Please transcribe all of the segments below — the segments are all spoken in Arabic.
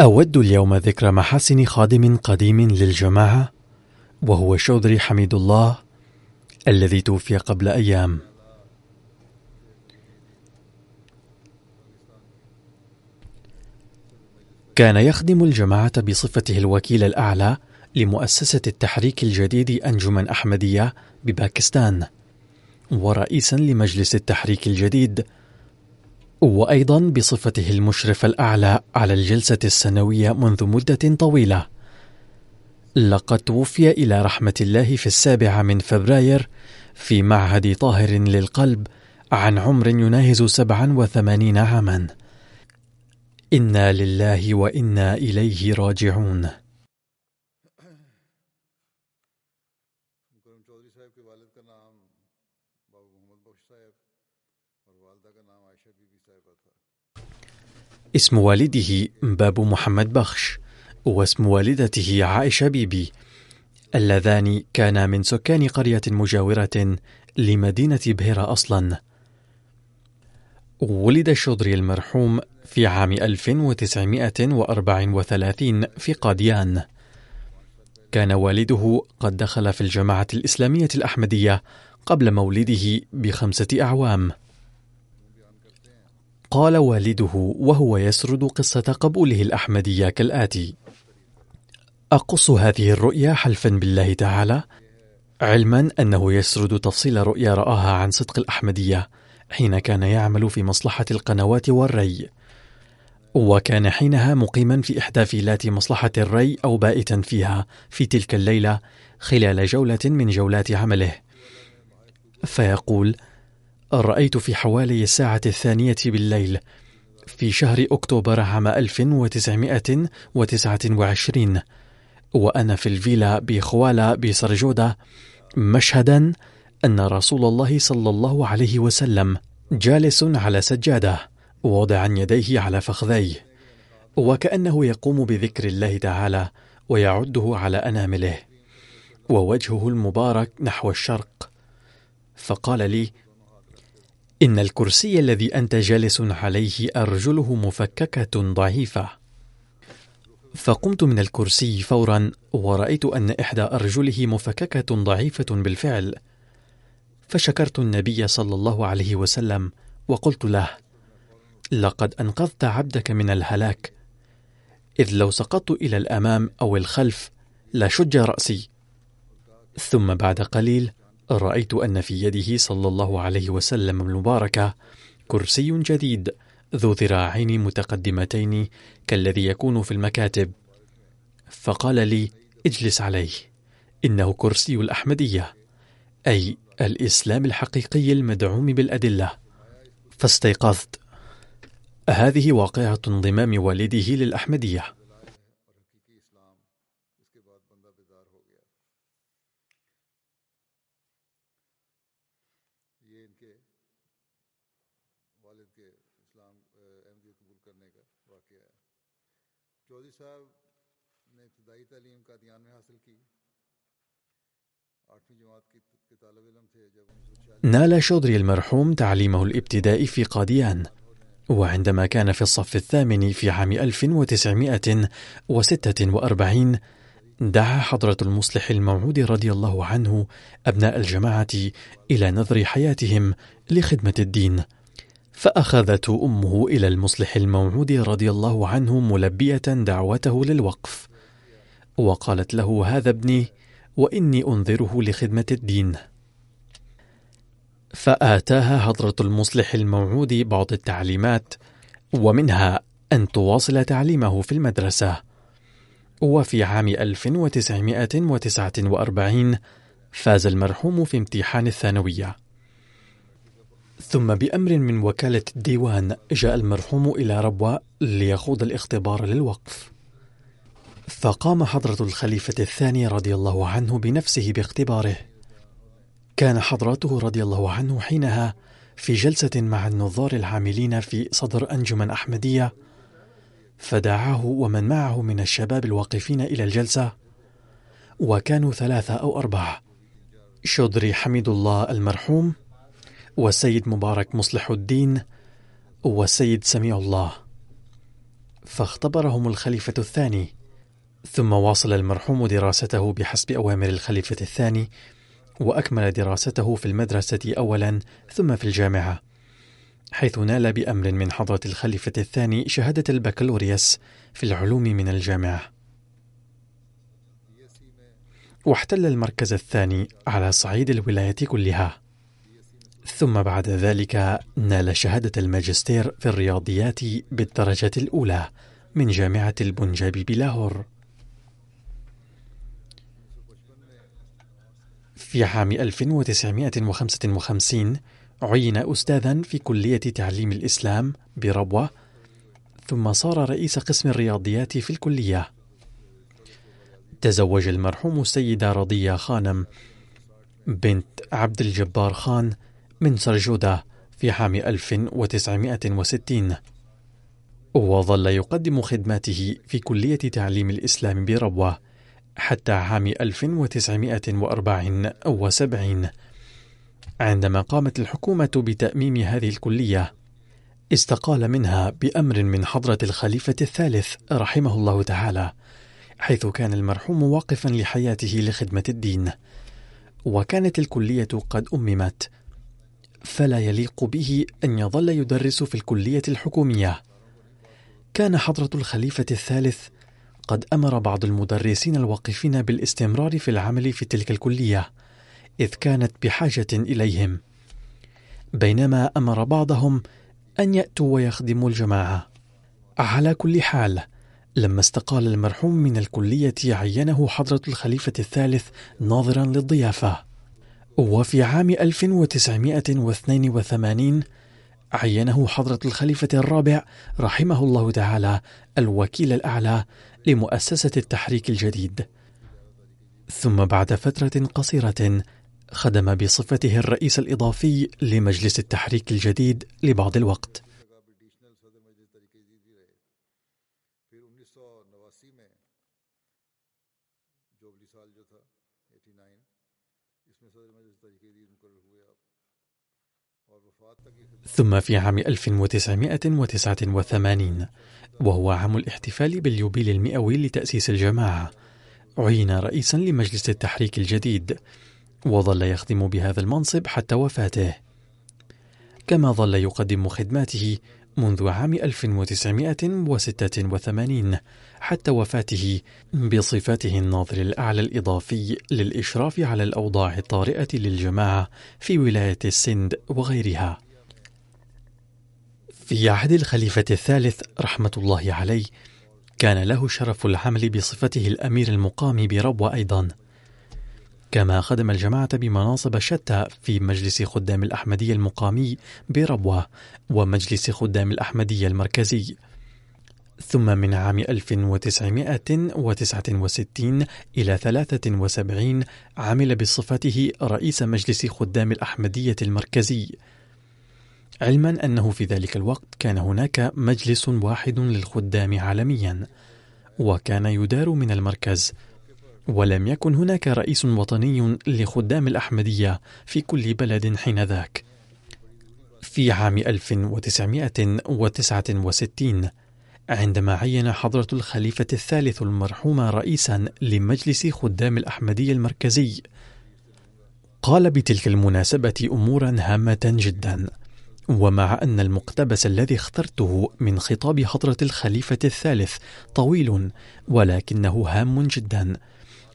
أود اليوم ذكر محاسن خادم قديم للجماعة وهو شودري حميد الله الذي توفي قبل أيام. كان يخدم الجماعة بصفته الوكيل الأعلى لمؤسسة التحريك الجديد أنجمن أحمدية بباكستان ورئيسا لمجلس التحريك الجديد وأيضا بصفته المشرف الأعلى على الجلسة السنوية منذ مدة طويلة. لقد توفي إلى رحمة الله في السابع من فبراير في معهد طاهر للقلب عن عمر يناهز سبعا وثمانين عاما. إنا لله وإنا إليه راجعون. اسم والده باب محمد بخش واسم والدته عائشة بيبي. اللذان كانا من سكان قرية مجاورة لمدينة بهيرة أصلا. ولد الشضري المرحوم في عام 1934 في قاديان. كان والده قد دخل في الجماعة الإسلامية الأحمدية قبل مولده بخمسة أعوام. قال والده وهو يسرد قصة قبوله الأحمدية كالآتي: أقص هذه الرؤيا حلفا بالله تعالى. علما أنه يسرد تفصيل رؤيا رآها عن صدق الأحمدية حين كان يعمل في مصلحة القنوات والري. وكان حينها مقيما في إحدى فيلات مصلحة الري أو بائتا فيها في تلك الليلة خلال جولة من جولات عمله. فيقول رأيت في حوالي الساعة الثانية بالليل في شهر أكتوبر عام 1929 وأنا في الفيلا بخوالا بسرجودة مشهدا أن رسول الله صلى الله عليه وسلم جالس على سجادة واضعا يديه على فخذيه وكأنه يقوم بذكر الله تعالى ويعده على أنامله ووجهه المبارك نحو الشرق. فقال لي إن الكرسي الذي أنت جالس عليه أرجله مفككة ضعيفة. فقمت من الكرسي فورا ورأيت أن إحدى أرجله مفككة ضعيفة بالفعل. فشكرت النبي صلى الله عليه وسلم وقلت له لقد أنقذت عبدك من الهلاك. إذ لو سقطت إلى الأمام أو الخلف لشج رأسي. ثم بعد قليل رأيت أن في يده صلى الله عليه وسلم المباركة كرسي جديد ذو ذراعين متقدمتين كالذي يكون في المكاتب. فقال لي اجلس عليه إنه كرسي الأحمدية أي الإسلام الحقيقي المدعوم بالأدلة. فاستيقظت. هذه واقعة انضمام والده للأحمدية. نال شودري المرحوم تعليمه الابتدائي في قاديان وعندما كان في الصف الثامن في عام 1946 دعا حضرة المصلح الموعود رضي الله عنه أبناء الجماعة إلى نذر حياتهم لخدمة الدين. فأخذته أمه إلى المصلح الموعود رضي الله عنه ملبية دعوته للوقف. وقالت له هذا ابني وإني أنذره لخدمة الدين. فآتاها حضرة المصلح الموعود بعض التعليمات ومنها أن تواصل تعليمه في المدرسة. وفي عام 1949 فاز المرحوم في امتحان الثانوية. ثم بأمر من وكالة الديوان جاء المرحوم إلى ربوة ليخوض الاختبار للوقف. فقام حضرة الخليفة الثاني رضي الله عنه بنفسه باختباره. كان حضرته رضي الله عنه حينها في جلسة مع النظار العاملين في صدر أنجمن أحمدية فدعاه ومن معه من الشباب الواقفين إلى الجلسة وكانوا ثلاثة أو أربعة شودري حميد الله المرحوم والسيد مبارك مصلح الدين والسيد سميع الله. فاختبرهم الخليفة الثاني ثم واصل المرحوم دراسته بحسب أوامر الخليفة الثاني وأكمل دراسته في المدرسة أولا ثم في الجامعة حيث نال بأمر من حضرة الخليفة الثاني شهادة البكالوريوس في العلوم من الجامعة. واحتل المركز الثاني على صعيد الولاية كلها. ثم بعد ذلك نال شهادة الماجستير في الرياضيات بالدرجة الأولى من جامعة البنجاب بلاهور. في عام 1955 عين أستاذا في كلية تعليم الإسلام بربوة ثم صار رئيس قسم الرياضيات في الكلية. تزوج المرحوم السيدة رضية خانم بنت عبد الجبار خان من سرجودة في عام 1960 وظل يقدم خدماته في كلية تعليم الإسلام بربوة. حتى عام 1974 عندما قامت الحكومة بتأميم هذه الكلية استقال منها بأمر من حضرة الخليفة الثالث رحمه الله تعالى حيث كان المرحوم واقفا لحياته لخدمة الدين. وكانت الكلية قد أممت فلا يليق به أن يظل يدرس في الكلية الحكومية. كان حضرة الخليفة الثالث قد أمر بعض المدرسين الواقفين بالاستمرار في العمل في تلك الكلية إذ كانت بحاجة إليهم. بينما أمر بعضهم أن يأتوا ويخدموا الجماعة. على كل حال لما استقال المرحوم من الكلية عينه حضرة الخليفة الثالث ناظرا للضيافة. وفي عام 1982 عينه حضرة الخليفة الرابع رحمه الله تعالى الوكيل الأعلى لمؤسسة التحريك الجديد. ثم بعد فترة قصيرة خدم بصفته الرئيس الإضافي لمجلس التحريك الجديد لبعض الوقت. ثم في عام 1989 وهو عام الاحتفال باليوبيل المئوي لتأسيس الجماعة عين رئيسا لمجلس التحريك الجديد وظل يخدم بهذا المنصب حتى وفاته. كما ظل يقدم خدماته منذ عام 1986 حتى وفاته بصفته الناظر الأعلى الإضافي للإشراف على الأوضاع الطارئة للجماعة في ولاية السند وغيرها. في عهد الخليفة الثالث رحمة الله عليه كان له شرف العمل بصفته الأمير المقام بربوة أيضا. كما خدم الجماعة بمناصب شتى في مجلس خدام الأحمدية المقامي بربوة ومجلس خدام الأحمدية المركزي. ثم من عام 1969 إلى 73 عمل بصفته رئيس مجلس خدام الأحمدية المركزي. علما أنه في ذلك الوقت كان هناك مجلس واحد للخدام عالميا وكان يدار من المركز ولم يكن هناك رئيس وطني لخدام الأحمدية في كل بلد حينذاك. في عام 1969 عندما عين حضرة الخليفة الثالث المرحوم رئيسا لمجلس خدام الأحمدي المركزي قال بتلك المناسبة أمورا هامة جدا. ومع أن المقتبس الذي اخترته من خطاب حضرة الخليفة الثالث طويل ولكنه هام جدا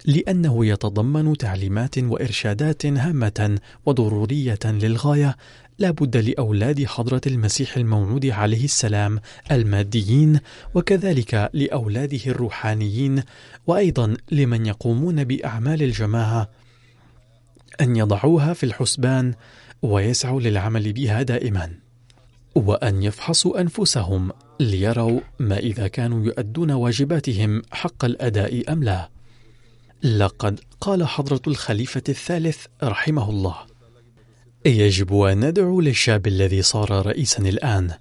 لأنه يتضمن تعليمات وإرشادات هامة وضرورية للغاية لا بد لأولاد حضرة المسيح الموعود عليه السلام الماديين وكذلك لأولاده الروحانيين وأيضا لمن يقومون بأعمال الجماعة أن يضعوها في الحسبان ويسعوا للعمل بها دائما وأن يفحصوا أنفسهم ليروا ما إذا كانوا يؤدون واجباتهم حق الأداء أم لا. لقد قال حضرة الخليفة الثالث رحمه الله يجب أن ندعو للشاب الذي صار رئيسا الآن.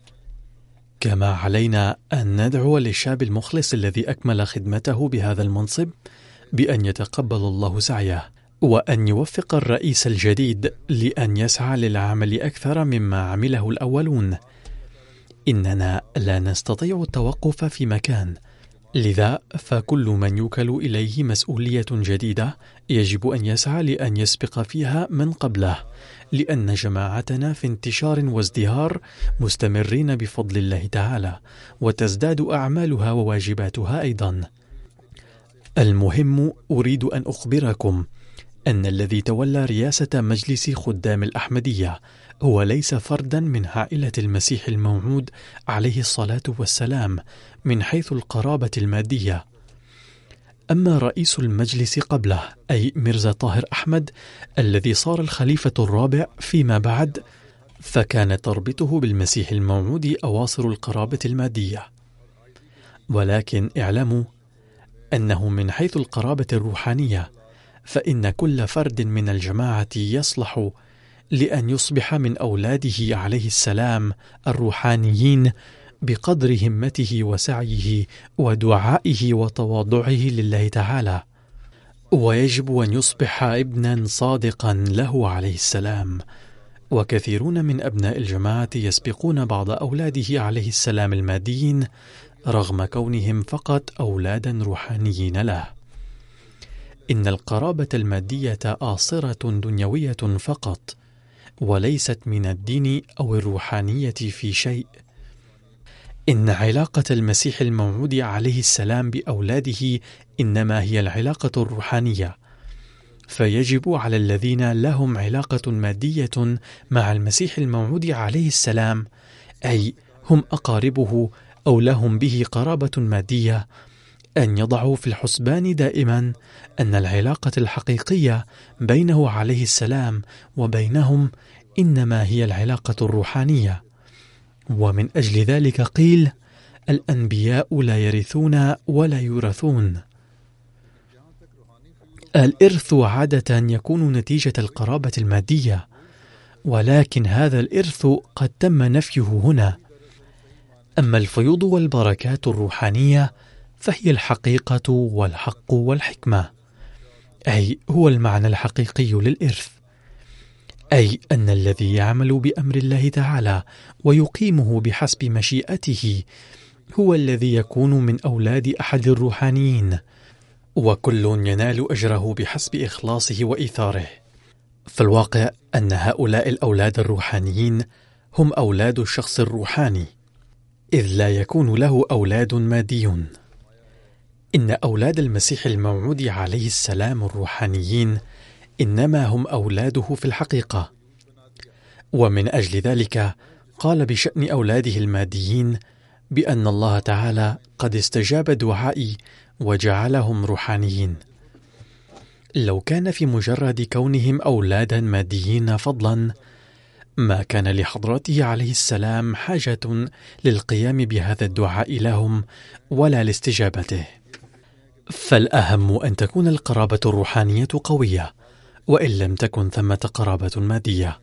كما علينا أن ندعو للشاب المخلص الذي أكمل خدمته بهذا المنصب بأن يتقبل الله سعيه. وأن يوفق الرئيس الجديد لأن يسعى للعمل أكثر مما عمله الأولون. إننا لا نستطيع التوقف في مكان. لذا فكل من يوكل إليه مسؤولية جديدة يجب أن يسعى لأن يسبق فيها من قبله لأن جماعتنا في انتشار وازدهار مستمرين بفضل الله تعالى وتزداد أعمالها وواجباتها أيضا. المهم أريد أن أخبركم أن الذي تولى رئاسة مجلس خدام الأحمدية هو ليس فردا من عائلة المسيح الموعود عليه الصلاة والسلام من حيث القرابة المادية. أما رئيس المجلس قبله أي ميرزا طاهر أحمد الذي صار الخليفة الرابع فيما بعد فكان تربطه بالمسيح الموعود أواصر القرابة المادية. ولكن اعلموا أنه من حيث القرابة الروحانية فإن كل فرد من الجماعة يصلح لأن يصبح من أولاده عليه السلام الروحانيين بقدر همته وسعيه ودعائه وتواضعه لله تعالى. ويجب أن يصبح ابنا صادقا له عليه السلام. وكثيرون من أبناء الجماعة يسبقون بعض أولاده عليه السلام الماديين رغم كونهم فقط أولادا روحانيين له. إن القرابة المادية آصرة دنيوية فقط وليست من الدين أو الروحانية في شيء. إن علاقة المسيح الموعود عليه السلام بأولاده إنما هي العلاقة الروحانية، فيجب على الذين لهم علاقة مادية مع المسيح الموعود عليه السلام، أي هم أقاربه أو لهم به قرابة مادية، أن يضعوا في الحسبان دائما أن العلاقة الحقيقية بينه عليه السلام وبينهم إنما هي العلاقة الروحانية. ومن أجل ذلك قيل الأنبياء لا يرثون ولا يورثون الإرث عادة يكون نتيجة القرابة المادية ولكن هذا الإرث قد تم نفيه هنا أما الفيوض والبركات الروحانية فهي الحقيقة والحق والحكمة. أي هو المعنى الحقيقي للإرث. أي أن الذي يعمل بأمر الله تعالى ويقيمه بحسب مشيئته هو الذي يكون من أولاد أحد الروحانيين وكل ينال أجره بحسب إخلاصه وإيثاره. فالواقع أن هؤلاء الأولاد الروحانيين هم أولاد الشخص الروحاني إذ لا يكون له أولاد ماديون. إن أولاد المسيح الموعود عليه السلام الروحانيين إنما هم أولاده في الحقيقة. ومن أجل ذلك قال بشأن أولاده الماديين بأن الله تعالى قد استجاب دعائي وجعلهم روحانيين. لو كان في مجرد كونهم أولادا ماديين فضلا ما كان لحضرته عليه السلام حاجة للقيام بهذا الدعاء لهم ولا لاستجابته. فالأهم أن تكون القرابة الروحانية قوية وإن لم تكن ثمة قرابة مادية.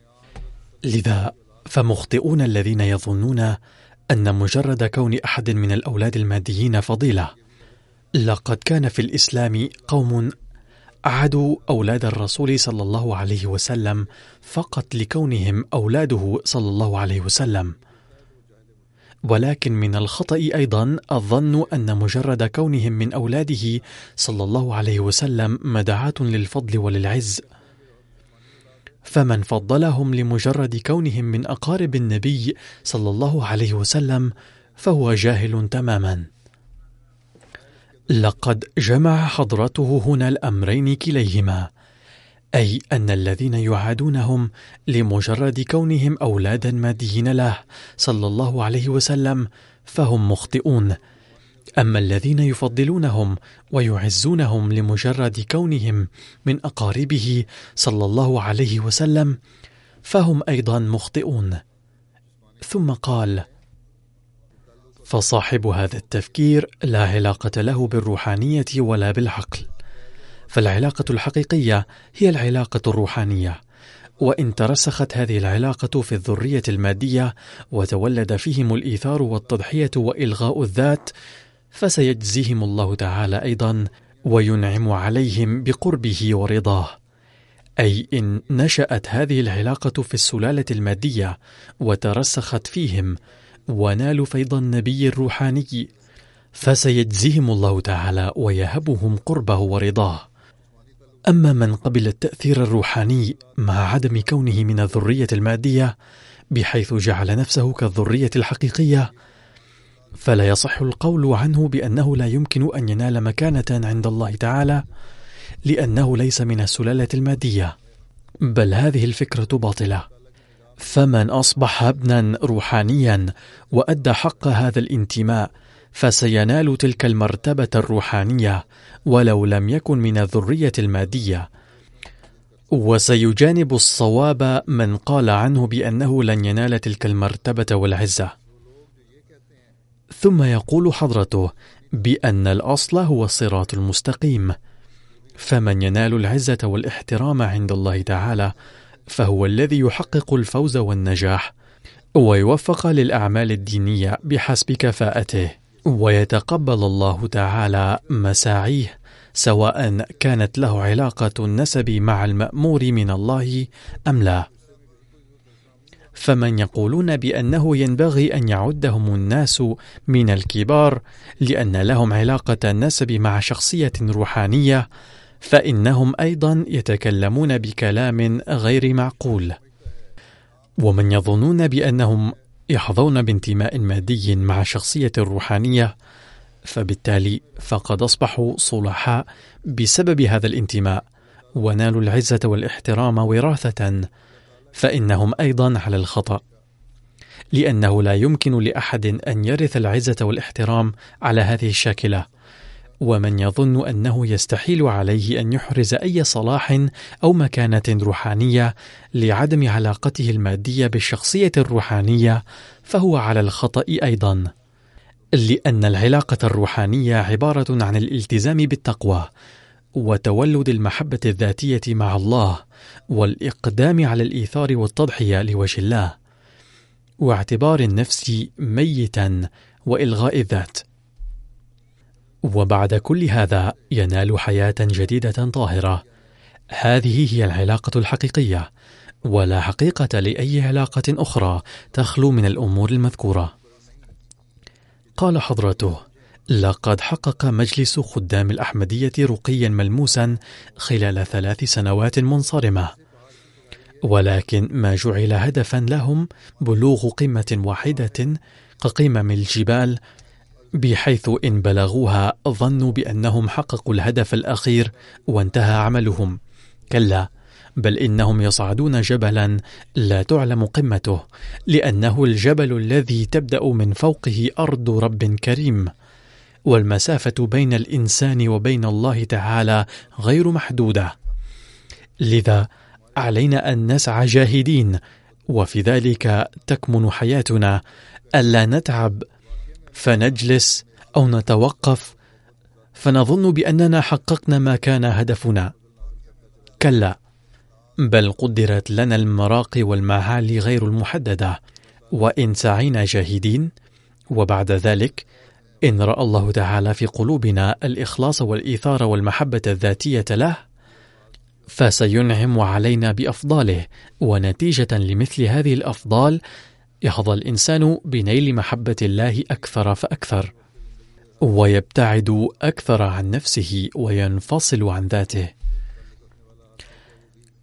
لذا فمخطئون الذين يظنون أن مجرد كون أحد من الأولاد الماديين فضيلة. لقد كان في الإسلام قوم عادوا أولاد الرسول صلى الله عليه وسلم فقط لكونهم أولاده صلى الله عليه وسلم. ولكن من الخطأ أيضا الظن أن مجرد كونهم من أولاده صلى الله عليه وسلم مدعاة للفضل وللعز. فمن فضلهم لمجرد كونهم من أقارب النبي صلى الله عليه وسلم فهو جاهل تماما. لقد جمع حضرته هنا الأمرين كليهما. أي أن الذين يعادونهم لمجرد كونهم أولادا ماديين له صلى الله عليه وسلم فهم مخطئون. أما الذين يفضلونهم ويعزونهم لمجرد كونهم من أقاربه صلى الله عليه وسلم فهم أيضا مخطئون. ثم قال فصاحب هذا التفكير لا علاقة له بالروحانية ولا بالعقل. فالعلاقة الحقيقية هي العلاقة الروحانية. وإن ترسخت هذه العلاقة في الذرية المادية وتولد فيهم الإيثار والتضحية وإلغاء الذات فسيجزيهم الله تعالى أيضا وينعم عليهم بقربه ورضاه. أي إن نشأت هذه العلاقة في السلالة المادية وترسخت فيهم ونالوا فيض النبي الروحاني فسيجزيهم الله تعالى ويهبهم قربه ورضاه. أما من قبل التأثير الروحاني مع عدم كونه من الذرية المادية بحيث جعل نفسه كالذرية الحقيقية فلا يصح القول عنه بأنه لا يمكن أن ينال مكانة عند الله تعالى لأنه ليس من السلالة المادية. بل هذه الفكرة باطلة. فمن أصبح ابنا روحانيا وأدى حق هذا الانتماء فسينال تلك المرتبة الروحانية ولو لم يكن من الذرية المادية. وسيجانب الصواب من قال عنه بأنه لن ينال تلك المرتبة والعزة. ثم يقول حضرته بأن الأصل هو الصراط المستقيم. فمن ينال العزة والإحترام عند الله تعالى فهو الذي يحقق الفوز والنجاح ويوفق للأعمال الدينية بحسب كفاءته. ويتقبل الله تعالى مساعيه سواء كانت له علاقة النسب مع المأمور من الله أم لا. فمن يقولون بأنه ينبغي أن يعدهم الناس من الكبار لأن لهم علاقة النسب مع شخصية روحانية فإنهم أيضا يتكلمون بكلام غير معقول. ومن يظنون بأنهم يحظون بانتماء مادي مع شخصية روحانية فبالتالي فقد أصبحوا صلحاء بسبب هذا الانتماء ونالوا العزة والاحترام وراثة فإنهم أيضا على الخطأ. لأنه لا يمكن لأحد أن يرث العزة والاحترام على هذه الشاكلة. ومن يظن أنه يستحيل عليه أن يحرز أي صلاح أو مكانة روحانية لعدم علاقته المادية بالشخصية الروحانية فهو على الخطأ أيضا لأن العلاقة الروحانية عبارة عن الالتزام بالتقوى وتولد المحبة الذاتية مع الله والإقدام على الإيثار والتضحية لوجه الله واعتبار النفس ميتا وإلغاء الذات. وبعد كل هذا ينال حياة جديدة طاهرة. هذه هي العلاقة الحقيقية ولا حقيقة لأي علاقة أخرى تخلو من الأمور المذكورة. قال حضرته لقد حقق مجلس خدام الأحمدية رقيا ملموسا خلال ثلاث سنوات منصرمة. ولكن ما جعل هدفا لهم بلوغ قمة واحدة كقمم الجبال بحيث إن بلغوها ظنوا بأنهم حققوا الهدف الأخير وانتهى عملهم. كلا بل إنهم يصعدون جبلا لا تعلم قمته لأنه الجبل الذي تبدأ من فوقه أرض رب كريم. والمسافة بين الإنسان وبين الله تعالى غير محدودة. لذا علينا أن نسعى جاهدين وفي ذلك تكمن حياتنا ألا نتعب فنجلس أو نتوقف فنظن بأننا حققنا ما كان هدفنا. كلا بل قدرت لنا المراقي والمعالي غير المحددة. وإن سعينا جاهدين وبعد ذلك إن رأى الله تعالى في قلوبنا الإخلاص والإيثار والمحبة الذاتية له فسينعم علينا بأفضاله ونتيجة لمثل هذه الأفضال يحظى الإنسان بنيل محبة الله أكثر فأكثر ويبتعد أكثر عن نفسه وينفصل عن ذاته.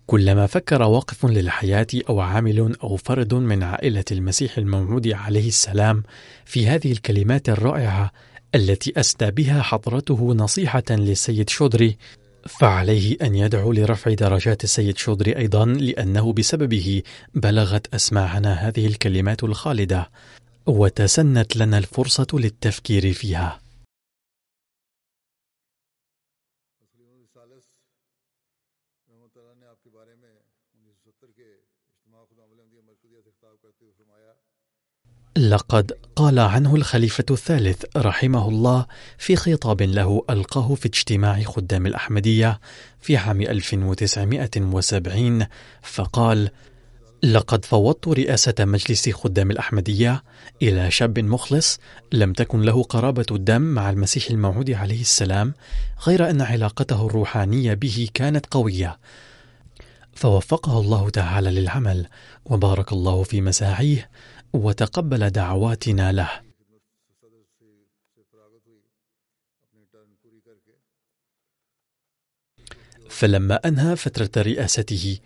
كلما فكر واقف للحياة أو عامل أو فرد من عائلة المسيح الموعود عليه السلام في هذه الكلمات الرائعة التي أسدى بها حضرته نصيحة للسيد شودري فعليه أن يدعو لرفع درجات السيد شودري أيضا لأنه بسببه بلغت أسماعنا هذه الكلمات الخالدة وتسنت لنا الفرصة للتفكير فيها. لقد قال عنه الخليفة الثالث رحمه الله في خطاب له ألقاه في اجتماع خدام الأحمدية في عام 1970 فقال: لقد فوضت رئاسة مجلس خدام الأحمدية إلى شاب مخلص لم تكن له قرابة الدم مع المسيح الموعود عليه السلام غير أن علاقته الروحانية به كانت قوية. فوفقه الله تعالى للعمل وبارك الله في مساعيه وتقبل دعواتنا له. فلما أنهى فترة رئاسته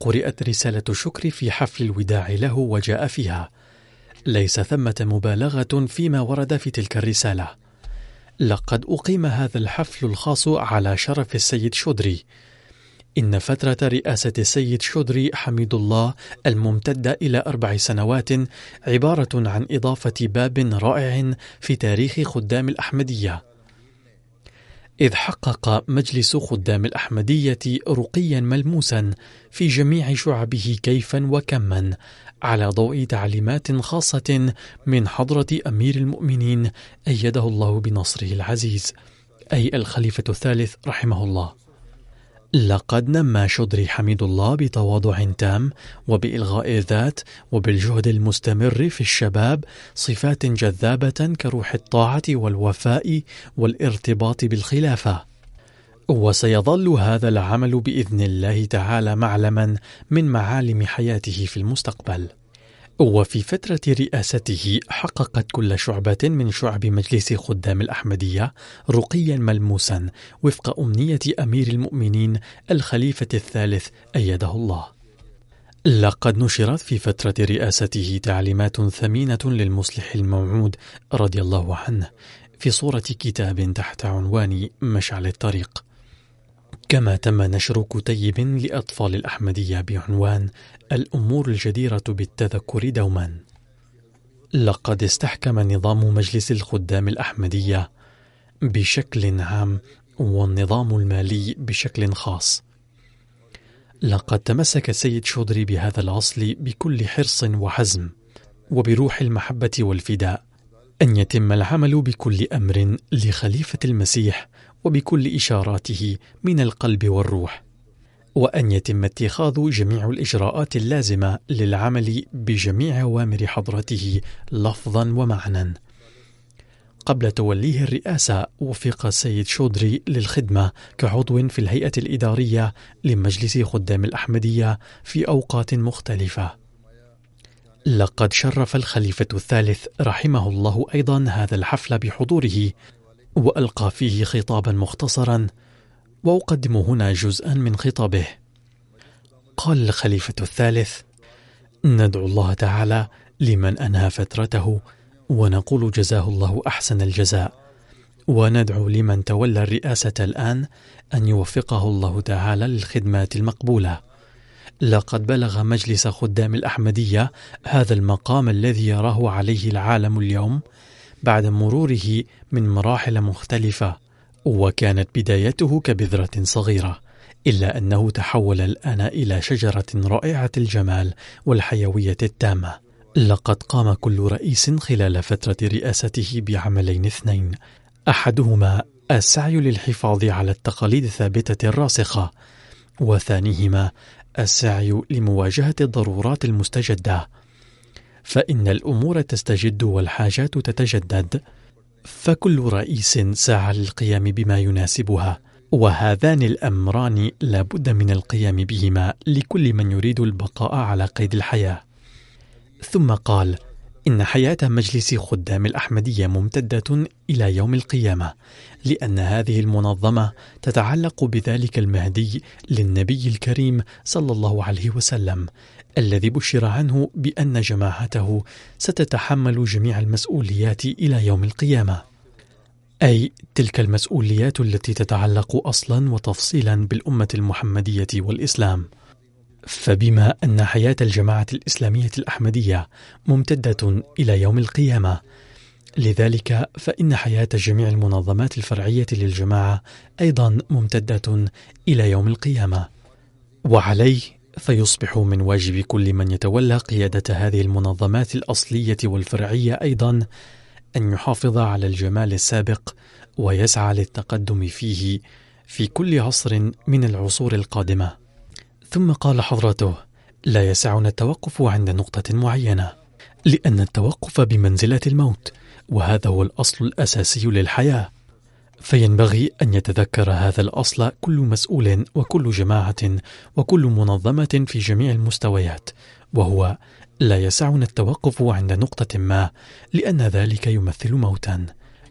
قرات رسالة شكر في حفل الوداع له وجاء فيها. ليس ثمة مبالغة فيما ورد في تلك الرسالة. لقد أقيم هذا الحفل الخاص على شرف السيد شودري. إن فترة رئاسة السيد شودري حميد الله الممتدة إلى أربع سنوات عبارة عن إضافة باب رائع في تاريخ خدام الأحمدية. إذ حقق مجلس خدام الأحمدية رقيا ملموسا في جميع شعبه كيفا وكما على ضوء تعليمات خاصة من حضرة أمير المؤمنين أيده الله بنصره العزيز أي الخليفة الثالث رحمه الله. لقد نمى شدري حميد الله بتواضع تام وبإلغاء الذات وبالجهد المستمر في الشباب صفات جذابة كروح الطاعة والوفاء والارتباط بالخلافة. وسيظل هذا العمل بإذن الله تعالى معلما من معالم حياته في المستقبل. وفي فترة رئاسته حققت كل شعبة من شعب مجلس خدام الأحمدية رقيا ملموسا وفق أمنية أمير المؤمنين الخليفة الثالث أيده الله. لقد نشرت في فترة رئاسته تعليمات ثمينة للمصلح الموعود رضي الله عنه في صورة كتاب تحت عنوان مشعل الطريق. كما تم نشر كتيب لأطفال الأحمدية بعنوان الأمور الجديرة بالتذكر دوما. لقد استحكم نظام مجلس الخدام الأحمدية بشكل عام والنظام المالي بشكل خاص. لقد تمسك السيد شودري بهذا الأصل بكل حرص وحزم وبروح المحبة والفداء أن يتم العمل بكل أمر لخليفة المسيح وبكل إشاراته من القلب والروح وأن يتم اتخاذ جميع الإجراءات اللازمة للعمل بجميع أوامر حضرته لفظا ومعنى قبل توليه الرئاسة وفق السيد شودري للخدمة كعضو في الهيئة الإدارية لمجلس خدام الأحمدية في أوقات مختلفة. لقد شرف الخليفة الثالث رحمه الله أيضا هذا الحفل بحضوره وألقى فيه خطابا مختصرا وأقدم هنا جزءا من خطابه. قال الخليفة الثالث ندعو الله تعالى لمن أنهى فترته ونقول جزاه الله أحسن الجزاء وندعو لمن تولى الرئاسة الآن أن يوفقه الله تعالى للخدمات المقبولة. لقد بلغ مجلس خدام الأحمدية هذا المقام الذي يراه عليه العالم اليوم بعد مروره من مراحل مختلفة وكانت بدايته كبذرة صغيرة إلا أنه تحول الآن إلى شجرة رائعة الجمال والحيوية التامة. لقد قام كل رئيس خلال فترة رئاسته بعملين اثنين. أحدهما السعي للحفاظ على التقاليد الثابتة الراسخة وثانيهما السعي لمواجهة الضرورات المستجدة. فإن الأمور تستجد والحاجات تتجدد فكل رئيس سعى للقيام بما يناسبها وهذان الأمران لا بد من القيام بهما لكل من يريد البقاء على قيد الحياة. ثم قال إن حياة مجلس خدام الأحمدية ممتدة إلى يوم القيامة لأن هذه المنظمة تتعلق بذلك المهدي للنبي الكريم صلى الله عليه وسلم الذي بشر عنه بأن جماعته ستتحمل جميع المسؤوليات إلى يوم القيامة. أي تلك المسؤوليات التي تتعلق أصلا وتفصيلا بالأمة المحمدية والإسلام. فبما أن حياة الجماعة الإسلامية الأحمدية ممتدة إلى يوم القيامة لذلك فإن حياة جميع المنظمات الفرعية للجماعة أيضا ممتدة إلى يوم القيامة. وعليه فيصبح من واجب كل من يتولى قيادة هذه المنظمات الأصلية والفرعية أيضا أن يحافظ على الجمال السابق ويسعى للتقدم فيه في كل عصر من العصور القادمة. ثم قال حضرته لا يسعنا التوقف عند نقطة معينة لأن التوقف بمنزلة الموت وهذا هو الأصل الأساسي للحياة. فينبغي أن يتذكر هذا الأصل كل مسؤول وكل جماعة وكل منظمة في جميع المستويات وهو لا يسعنا التوقف عند نقطة ما لأن ذلك يمثل موتا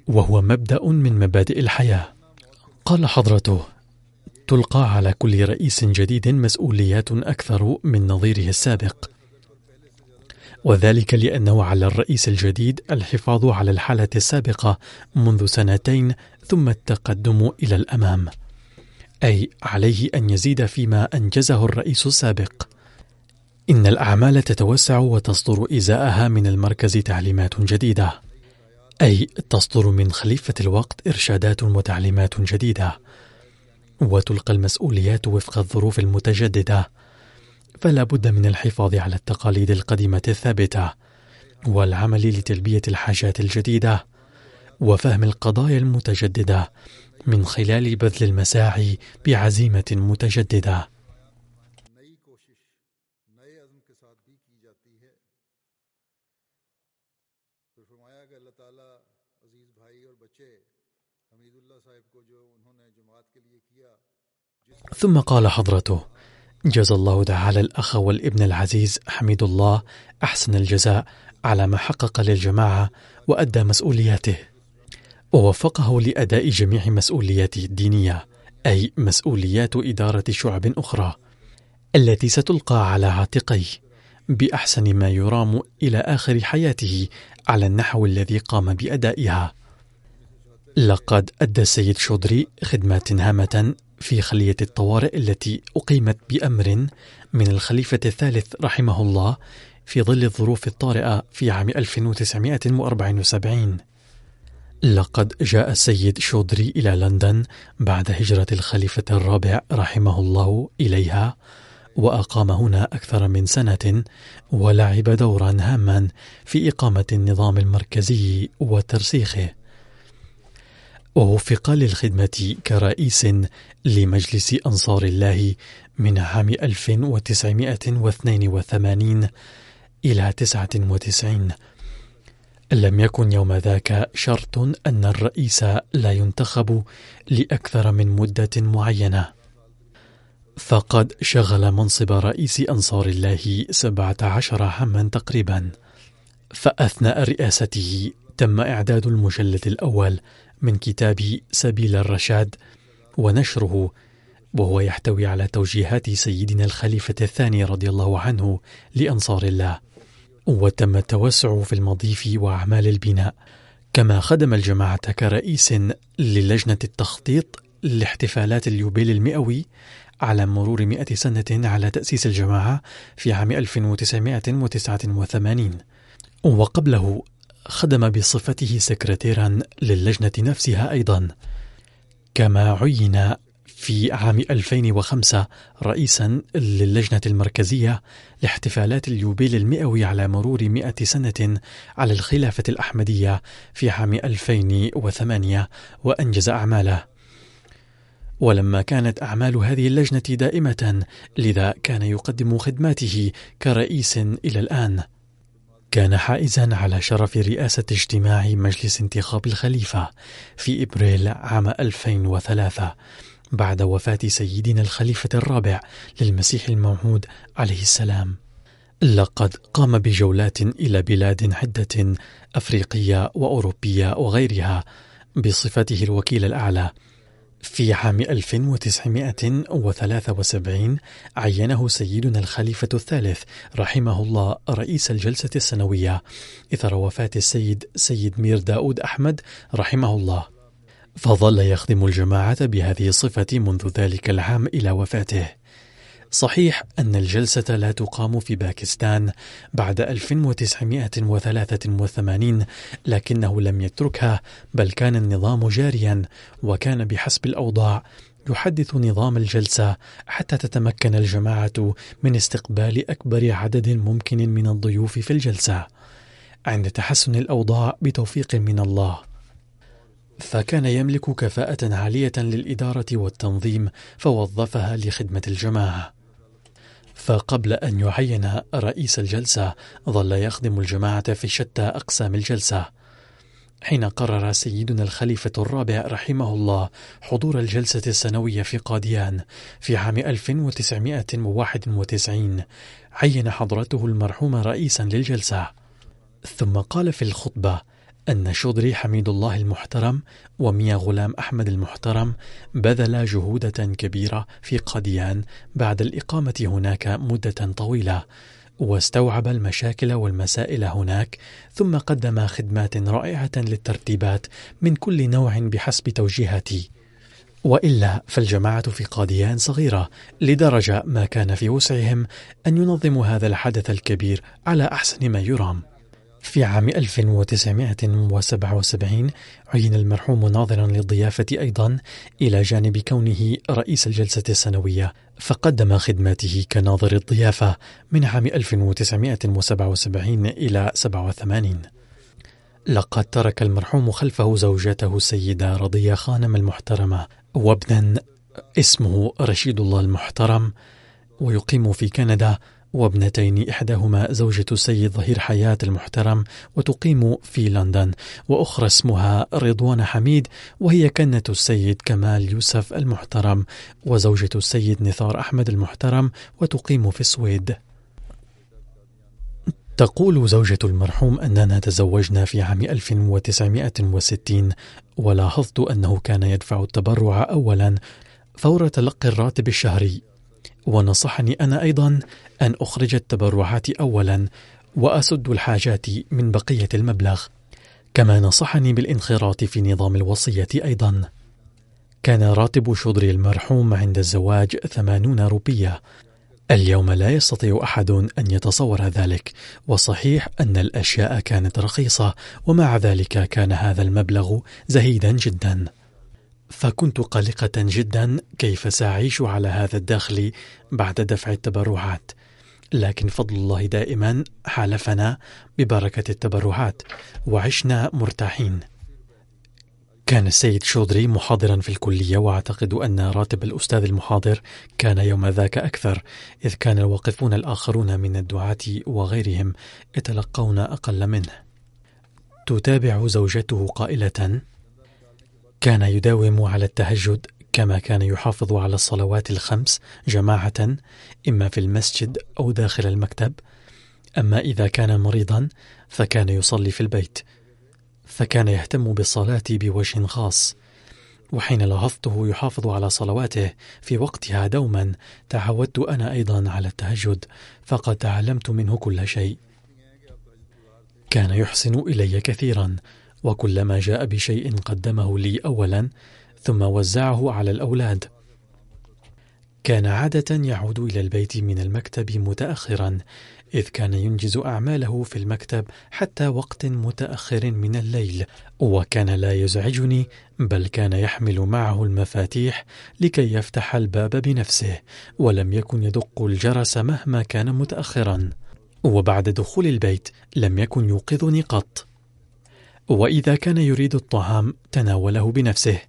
وهو مبدأ من مبادئ الحياة. قال حضرته تلقى على كل رئيس جديد مسؤوليات أكثر من نظيره السابق. وذلك لأنه على الرئيس الجديد الحفاظ على الحالة السابقة منذ سنتين ثم التقدم إلى الأمام. أي عليه أن يزيد فيما أنجزه الرئيس السابق. إن الأعمال تتوسع وتصدر إزاءها من المركز تعليمات جديدة. أي تصدر من خليفة الوقت إرشادات وتعليمات جديدة. وتلقى المسؤوليات وفق الظروف المتجددة. فلا بد من الحفاظ على التقاليد القديمة الثابتة. والعمل لتلبية الحاجات الجديدة. وفهم القضايا المتجددة من خلال بذل المساعي بعزيمة متجددة. ثم قال حضرته جزى الله تعالى الأخ والابن العزيز حميد الله أحسن الجزاء على ما حقق للجماعة وأدى مسؤولياته. ووفقه لأداء جميع مسؤولياته الدينية أي مسؤوليات إدارة شعب أخرى التي ستلقى على عاتقيه بأحسن ما يرام إلى آخر حياته على النحو الذي قام بأدائها. لقد أدى السيد شودري خدمات هامة في خلية الطوارئ التي أقيمت بأمر من الخليفة الثالث رحمه الله في ظل الظروف الطارئة في عام 1974 لقد جاء السيد شودري إلى لندن بعد هجرة الخليفة الرابع رحمه الله إليها وأقام هنا أكثر من سنة ولعب دورا هاما في إقامة النظام المركزي وترسيخه. ووفق للخدمة كرئيس لمجلس أنصار الله من عام 1982 إلى 99 لم يكن يوم ذاك شرط أن الرئيس لا ينتخب لأكثر من مدة معينة. فقد شغل منصب رئيس أنصار الله سبعة عشر عاما تقريبا فأثناء رئاسته. تم إعداد المجلد الأول من كتاب سبيل الرشاد ونشره وهو يحتوي على توجيهات سيدنا الخليفة الثاني رضي الله عنه لأنصار الله. وتم التوسع في المضيف وأعمال البناء. كما خدم الجماعة كرئيس للجنة التخطيط لاحتفالات اليوبيل المئوي على مرور مئة سنة على تأسيس الجماعة في عام 1989 وقبله خدم بصفته سكرتيرا للجنة نفسها أيضا. كما عين في عام 2005 رئيسا للجنة المركزية لاحتفالات اليوبيل المئوي على مرور مئة سنة على الخلافة الأحمدية في عام 2008 وأنجز أعماله. ولما كانت أعمال هذه اللجنة دائمة لذا كان يقدم خدماته كرئيس إلى الآن. كان حائزا على شرف رئاسة اجتماع مجلس انتخاب الخليفة في إبريل عام 2003 بعد وفاة سيدنا الخليفة الرابع للمسيح الموعود عليه السلام. لقد قام بجولات إلى بلاد عدة أفريقية وأوروبية وغيرها بصفته الوكيل الأعلى. في عام 1973 عينه سيدنا الخليفة الثالث رحمه الله رئيس الجلسة السنوية إثر وفاة السيد سيد مير داود أحمد رحمه الله. فظل يخدم الجماعة بهذه الصفة منذ ذلك العام إلى وفاته. صحيح أن الجلسة لا تقام في باكستان بعد 1983 لكنه لم يتركها بل كان النظام جاريا وكان بحسب الأوضاع يحدث نظام الجلسة حتى تتمكن الجماعة من استقبال أكبر عدد ممكن من الضيوف في الجلسة. عند تحسن الأوضاع بتوفيق من الله. فكان يملك كفاءة عالية للإدارة والتنظيم فوظفها لخدمة الجماعة. فقبل أن يعين رئيس الجلسة ظل يخدم الجماعة في شتى أقسام الجلسة. حين قرر سيدنا الخليفة الرابع رحمه الله حضور الجلسة السنوية في قاديان في عام 1991 عين حضرته المرحوم رئيسا للجلسة. ثم قال في الخطبة أن شودري حميد الله المحترم وميا غلام أحمد المحترم بذل جهودة كبيرة في قاديان بعد الإقامة هناك مدة طويلة واستوعب المشاكل والمسائل هناك ثم قدم خدمات رائعة للترتيبات من كل نوع بحسب توجيهاتي. وإلا فالجماعة في قاديان صغيرة لدرجة ما كان في وسعهم أن ينظموا هذا الحدث الكبير على أحسن ما يرام. في عام 1977 عين المرحوم ناظرا للضيافة أيضا إلى جانب كونه رئيس الجلسة السنوية فقدم خدماته كناظر الضيافة من عام 1977 إلى 87 لقد ترك المرحوم خلفه زوجته السيدة رضية خانم المحترمة وابنا اسمه رشيد الله المحترم ويقيم في كندا وابنتين إحداهما زوجة السيد ظهير حياة المحترم وتقيم في لندن وأخرى اسمها رضوان حميد وهي كنة السيد كمال يوسف المحترم وزوجة السيد نثار أحمد المحترم وتقيم في السويد. تقول زوجة المرحوم أننا تزوجنا في عام 1960 ولاحظت أنه كان يدفع التبرع أولا فور تلقي الراتب الشهري. ونصحني أنا أيضا أن أخرج التبرعات أولا وأسد الحاجات من بقية المبلغ. كما نصحني بالانخراط في نظام الوصية أيضا. كان راتب شضري المرحوم عند الزواج ثمانون روبية. اليوم لا يستطيع أحد أن يتصور ذلك وصحيح أن الأشياء كانت رخيصة ومع ذلك كان هذا المبلغ زهيدا جدا. فكنت قلقة جدا كيف سأعيش على هذا الدخل بعد دفع التبرعات. لكن فضل الله دائما حالفنا ببركة التبرعات وعشنا مرتاحين. كان السيد شودري محاضرا في الكلية وأعتقد أن راتب الأستاذ المحاضر كان يوم ذاك أكثر إذ كان الواقفون الآخرون من الدعاة وغيرهم يتلقون أقل منه. تتابع زوجته قائلة كان يداوم على التهجد كما كان يحافظ على الصلوات الخمس جماعة إما في المسجد أو داخل المكتب. أما إذا كان مريضا فكان يصلي في البيت. فكان يهتم بالصلاة بوجه خاص. وحين لاحظته يحافظ على صلواته في وقتها دوما تعودت أنا أيضا على التهجد فقد تعلمت منه كل شيء. كان يحسن إلي كثيرا. وكلما جاء بشيء قدمه لي اولا ثم وزعه على الأولاد. كان عادة يعود إلى البيت من المكتب متاخرا إذ كان ينجز أعماله في المكتب حتى وقت متأخر من الليل وكان لا يزعجني بل كان يحمل معه المفاتيح لكي يفتح الباب بنفسه ولم يكن يدق الجرس مهما كان متأخرا. وبعد دخول البيت لم يكن يوقظني قط. وإذا كان يريد الطعام تناوله بنفسه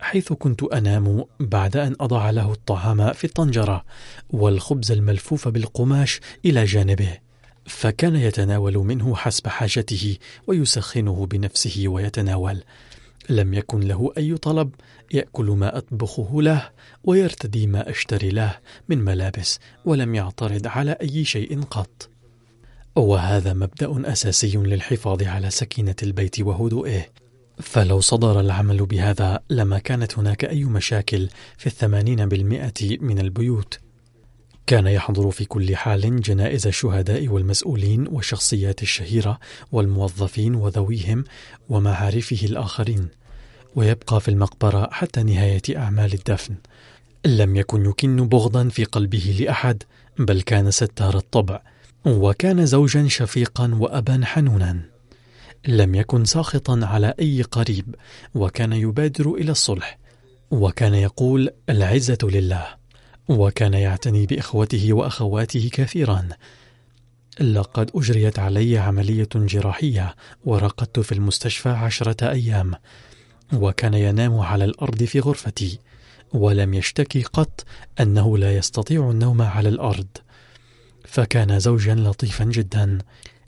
حيث كنت أنام بعد أن أضع له الطعام في الطنجرة والخبز الملفوف بالقماش إلى جانبه فكان يتناول منه حسب حاجته ويسخنه بنفسه ويتناول. لم يكن له أي طلب يأكل ما أطبخه له ويرتدي ما أشتري له من ملابس ولم يعترض على أي شيء قط. وهذا مبدأ أساسي للحفاظ على سكينة البيت وهدوئه. فلو صدر العمل بهذا لما كانت هناك أي مشاكل في الثمانين بالمئة من البيوت. كان يحضر في كل حال جنائز الشهداء والمسؤولين والشخصيات الشهيرة والموظفين وذويهم ومعارفه الآخرين ويبقى في المقبرة حتى نهاية أعمال الدفن. لم يكن يكن بغضا في قلبه لأحد بل كان ستار الطبع. وكان زوجا شفيقا وأبا حنونا. لم يكن ساخطا على أي قريب وكان يبادر إلى الصلح وكان يقول العزة لله وكان يعتني بإخوته وأخواته كثيرا. لقد أجريت علي عملية جراحية ورقدت في المستشفى عشرة أيام وكان ينام على الأرض في غرفتي ولم يشتكي قط أنه لا يستطيع النوم على الأرض. فكان زوجا لطيفا جدا.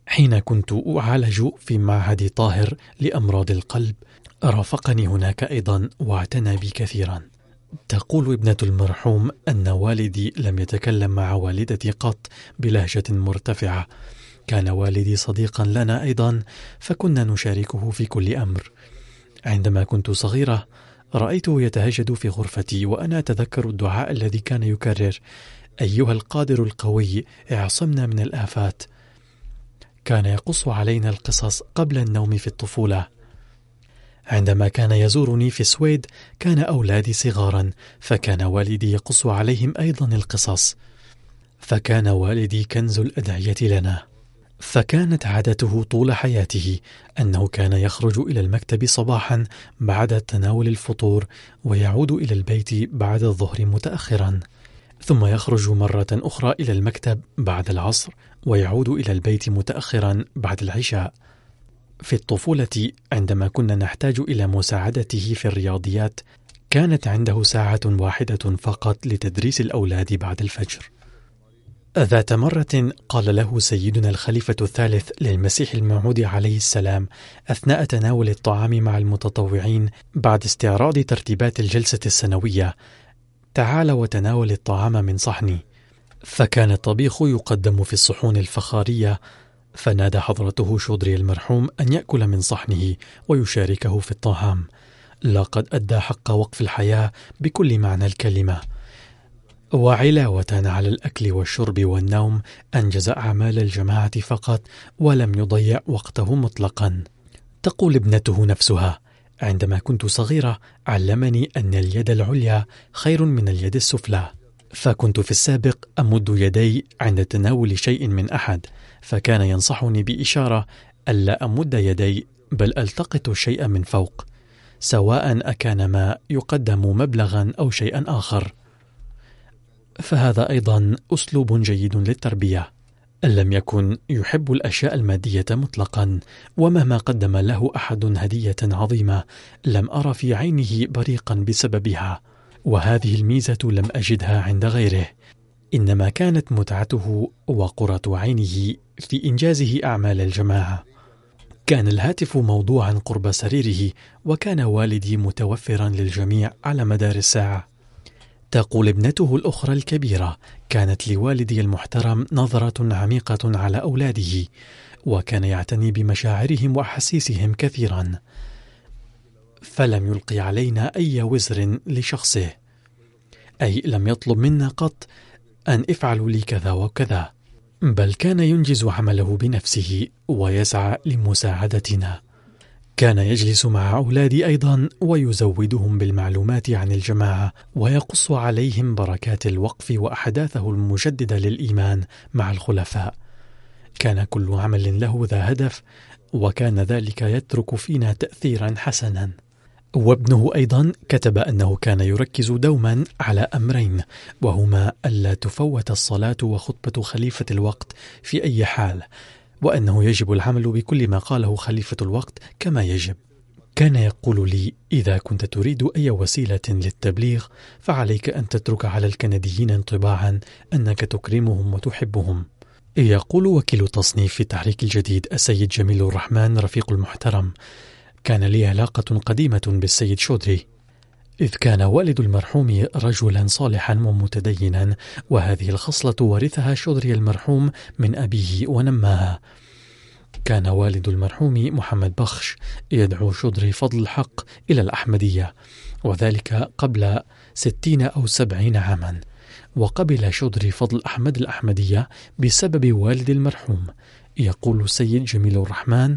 حين كنت أعالج في معهد طاهر لأمراض القلب رافقني هناك أيضا واعتنى بي كثيرا. تقول ابنة المرحوم أن والدي لم يتكلم مع والدتي قط بلهجة مرتفعة. كان والدي صديقا لنا أيضا فكنا نشاركه في كل أمر. عندما كنت صغيرة رأيته يتهجد في غرفتي وأنا أتذكر الدعاء الذي كان يكرر. أيها القادر القوي اعصمنا من الآفات. كان يقص علينا القصص قبل النوم في الطفولة. عندما كان يزورني في السويد كان أولادي صغارا فكان والدي يقص عليهم أيضا القصص. فكان والدي كنز الأدعية لنا. فكانت عادته طول حياته أنه كان يخرج إلى المكتب صباحا بعد تناول الفطور ويعود إلى البيت بعد الظهر متأخرا. ثم يخرج مرة أخرى إلى المكتب بعد العصر ويعود إلى البيت متأخرا بعد العشاء. في الطفولة عندما كنا نحتاج إلى مساعدته في الرياضيات كانت عنده ساعة واحدة فقط لتدريس الأولاد بعد الفجر. ذات مرة قال له سيدنا الخليفة الثالث للمسيح الموعود عليه السلام أثناء تناول الطعام مع المتطوعين بعد استعراض ترتيبات الجلسة السنوية: تعال وتناول الطعام من صحني. فكان الطبيخ يقدم في الصحون الفخارية فنادى حضرته شودري المرحوم أن يأكل من صحنه ويشاركه في الطعام. لقد أدى حق وقف الحياة بكل معنى الكلمة. وعلاوة على الأكل والشرب والنوم أنجز أعمال الجماعة فقط ولم يضيع وقته مطلقا. تقول ابنته نفسها عندما كنت صغيرة علمني أن اليد العليا خير من اليد السفلى فكنت في السابق أمد يدي عند تناول شيء من أحد فكان ينصحني بإشارة ألا أمد يدي بل ألتقط الشيء من فوق سواء أكان ما يقدم مبلغا أو شيئا آخر. فهذا أيضا أسلوب جيد للتربية. لم يكن يحب الأشياء المادية مطلقا ومهما قدم له أحد هدية عظيمة لم أرى في عينه بريقا بسببها وهذه الميزة لم أجدها عند غيره. إنما كانت متعته وقرة عينه في إنجازه أعمال الجماعة. كان الهاتف موضوعا قرب سريره وكان والدي متوفرا للجميع على مدار الساعة. تقول ابنته الأخرى الكبيرة كانت لوالدي المحترم نظرة عميقة على أولاده وكان يعتني بمشاعرهم وأحاسيسهم كثيرا. فلم يلقي علينا أي وزر لشخصه. أي لم يطلب منا قط أن افعلوا لي كذا وكذا. بل كان ينجز عمله بنفسه ويسعى لمساعدتنا. كان يجلس مع أولادي أيضا ويزودهم بالمعلومات عن الجماعة ويقص عليهم بركات الوقف وأحداثه المجددة للإيمان مع الخلفاء. كان كل عمل له ذا هدف وكان ذلك يترك فينا تأثيرا حسنا. وابنه أيضا كتب أنه كان يركز دوما على أمرين وهما ألا تفوت الصلاة وخطبة خليفة الوقت في أي حال. وأنه يجب العمل بكل ما قاله خليفة الوقت كما يجب. كان يقول لي إذا كنت تريد أي وسيلة للتبليغ فعليك أن تترك على الكنديين انطباعا أنك تكرمهم وتحبهم. يقول وكيل تصنيف في التحريك الجديد السيد جميل الرحمن رفيق المحترم. كان لي علاقة قديمة بالسيد شودري. إذ كان والد المرحوم رجلا صالحا ومتدينا وهذه الخصلة ورثها شودري المرحوم من أبيه ونماها كان والد المرحوم محمد بخش يدعو شودري فضل الحق إلى الأحمدية وذلك قبل ستين أو سبعين عاما. وقبل شودري فضل أحمد الأحمدية بسبب والد المرحوم. يقول السيد جميل الرحمن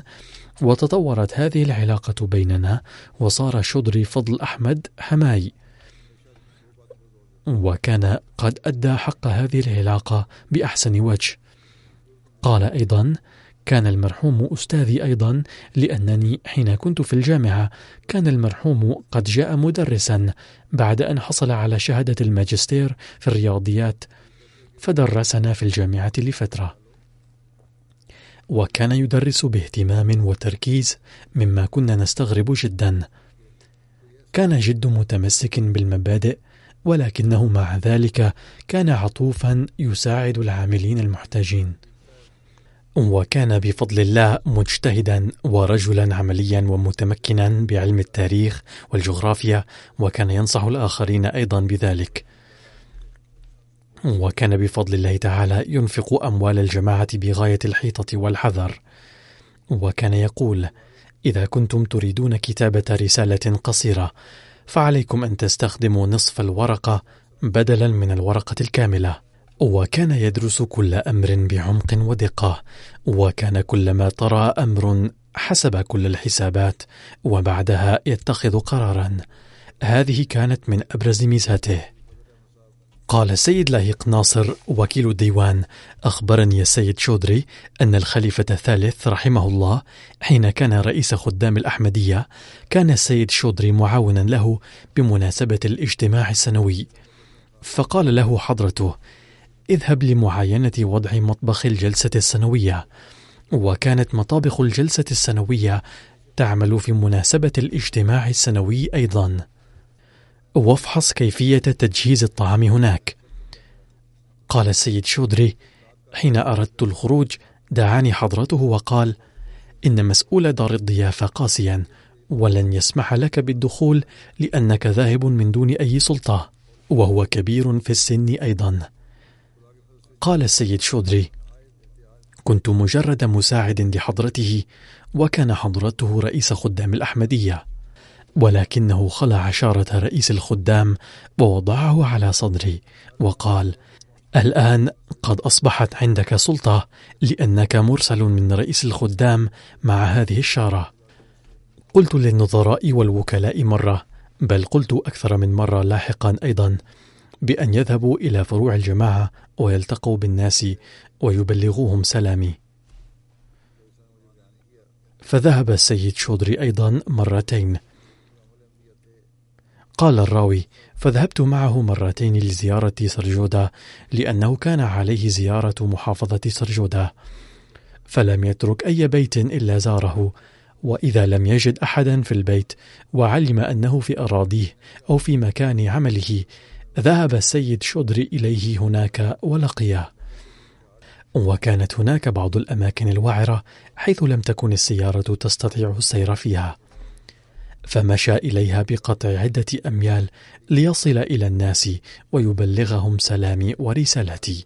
وتطورت هذه العلاقة بيننا وصار شدري فضل أحمد حماي. وكان قد أدى حق هذه العلاقة بأحسن وجه. قال أيضا كان المرحوم أستاذي أيضا لأنني حين كنت في الجامعة كان المرحوم قد جاء مدرسا بعد أن حصل على شهادة الماجستير في الرياضيات فدرسنا في الجامعة لفترة. وكان يدرس باهتمام وتركيز مما كنا نستغرب جدا. كان جد متمسك بالمبادئ ولكنه مع ذلك كان عطوفا يساعد العاملين المحتاجين. وكان بفضل الله مجتهدا ورجلا عمليا ومتمكنا بعلم التاريخ والجغرافيا وكان ينصح الآخرين أيضا بذلك. وكان بفضل الله تعالى ينفق أموال الجماعة بغاية الحيطة والحذر. وكان يقول إذا كنتم تريدون كتابة رسالة قصيرة فعليكم أن تستخدموا نصف الورقة بدلا من الورقة الكاملة. وكان يدرس كل أمر بعمق ودقة. وكان كلما طرأ أمر حسب كل الحسابات وبعدها يتخذ قرارا. هذه كانت من أبرز ميزاته. قال السيد لاهيق ناصر وكيل الديوان. أخبرني السيد شودري أن الخليفة الثالث رحمه الله حين كان رئيس خدام الأحمدية كان السيد شودري معاونا له بمناسبة الاجتماع السنوي. فقال له حضرته اذهب لمعاينة وضع مطبخ الجلسة السنوية. وكانت مطابخ الجلسة السنوية تعمل في مناسبة الاجتماع السنوي أيضا. وافحص كيفية تجهيز الطعام هناك. قال السيد شودري: حين أردت الخروج دعاني حضرته وقال: إن مسؤول دار الضيافة قاسيا ولن يسمح لك بالدخول لأنك ذاهب من دون أي سلطة وهو كبير في السن أيضا. قال السيد شودري: كنت مجرد مساعد لحضرته وكان حضرته رئيس خدام الأحمدية. ولكنه خلع شارة رئيس الخدام ووضعه على صدري وقال الآن قد أصبحت عندك سلطة لأنك مرسل من رئيس الخدام مع هذه الشارة. قلت للنظراء والوكلاء مرة بل قلت أكثر من مرة لاحقا أيضا بأن يذهبوا إلى فروع الجماعة ويلتقوا بالناس ويبلغوهم سلامي. فذهب السيد شودري أيضا مرتين قال الراوي فذهبت معه مرتين لزيارة سرجودا لأنه كان عليه زيارة محافظة سرجودا. فلم يترك أي بيت إلا زاره وإذا لم يجد أحدا في البيت وعلم أنه في أراضيه أو في مكان عمله ذهب السيد شدري إليه هناك ولقيه وكانت هناك بعض الأماكن الوعرة حيث لم تكن السيارة تستطيع السير فيها. فمشى إليها بقطع عدة أميال ليصل إلى الناس ويبلغهم سلامي ورسالتي.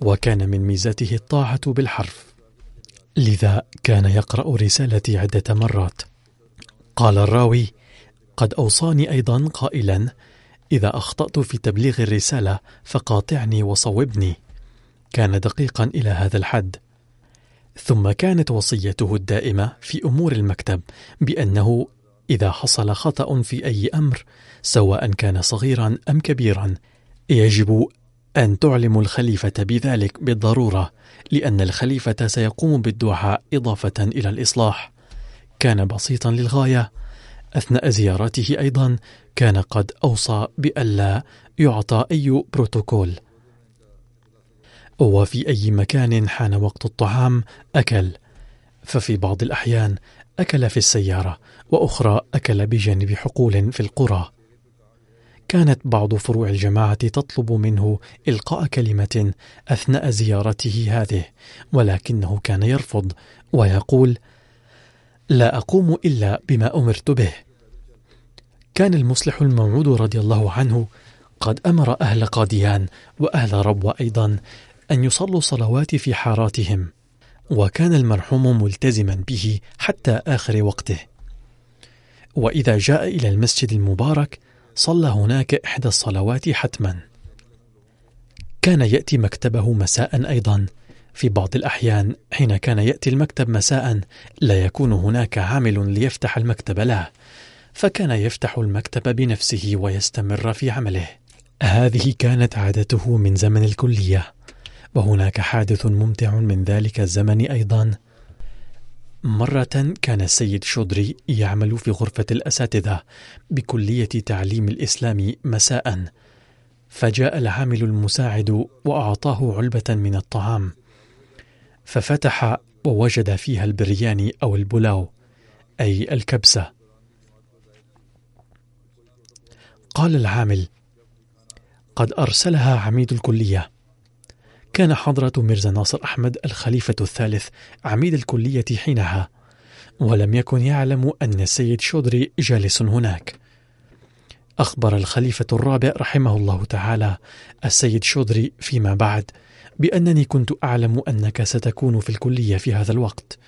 وكان من ميزته الطاعة بالحرف. لذا كان يقرأ رسالتي عدة مرات. قال الراوي قد أوصاني أيضا قائلا إذا أخطأت في تبليغ الرسالة فقاطعني وصوبني. كان دقيقا إلى هذا الحد. ثم كانت وصيته الدائمة في أمور المكتب بأنه إذا حصل خطأ في أي أمر سواء كان صغيرا أم كبيرا يجب أن تعلموا الخليفة بذلك بالضرورة لأن الخليفة سيقوم بالدعاء إضافة إلى الإصلاح. كان بسيطا للغاية. أثناء زيارته أيضا كان قد أوصى بألا يعطى أي بروتوكول. وفي أي مكان حان وقت الطعام أكل. ففي بعض الأحيان أكل في السيارة. وأخرى أكل بجانب حقول في القرى. كانت بعض فروع الجماعة تطلب منه إلقاء كلمة أثناء زيارته هذه ولكنه كان يرفض ويقول لا أقوم إلا بما أمرت به. كان المصلح الموعود رضي الله عنه قد أمر أهل قاديان وأهل ربوة أيضا أن يصلوا الصلوات في حاراتهم وكان المرحوم ملتزما به حتى آخر وقته. وإذا جاء إلى المسجد المبارك صلى هناك إحدى الصلوات حتما. كان يأتي مكتبه مساء أيضا. في بعض الأحيان حين كان يأتي المكتب مساء لا يكون هناك عامل ليفتح المكتب له فكان يفتح المكتب بنفسه ويستمر في عمله. هذه كانت عادته من زمن الكلية وهناك حادث ممتع من ذلك الزمن أيضا. مرة كان السيد شودري يعمل في غرفة الأساتذة بكلية تعليم الإسلام مساء فجاء العامل المساعد وأعطاه علبة من الطعام. ففتح ووجد فيها البرياني أو البلاو أي الكبسة. قال العامل قد أرسلها عميد الكلية. كان حضرة ميرزا ناصر أحمد الخليفة الثالث عميد الكلية حينها ولم يكن يعلم أن السيد شودري جالس هناك. أخبر الخليفة الرابع رحمه الله تعالى السيد شودري فيما بعد بأنني كنت أعلم أنك ستكون في الكلية في هذا الوقت.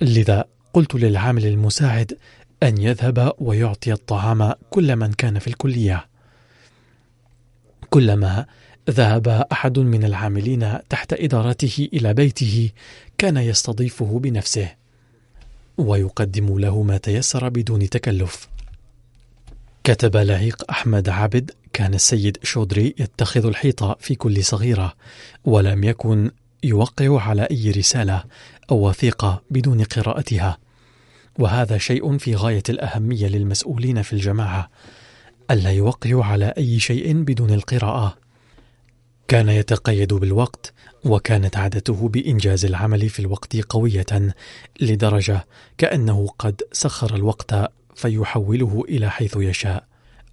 لذا قلت للعامل المساعد أن يذهب ويعطي الطعام كل من كان في الكلية. كلما ذهب أحد من العاملين تحت إدارته إلى بيته كان يستضيفه بنفسه ويقدم له ما تيسر بدون تكلف. كتب لعيق أحمد عابد كان السيد شودري يتخذ الحيط في كل صغيرة ولم يكن يوقع على أي رسالة أو وثيقة بدون قراءتها. وهذا شيء في غاية الأهمية للمسؤولين في الجماعة ألا يوقعوا على أي شيء بدون القراءة. كان يتقيد بالوقت وكانت عادته بإنجاز العمل في الوقت قوية لدرجة كأنه قد سخر الوقت فيحوله إلى حيث يشاء.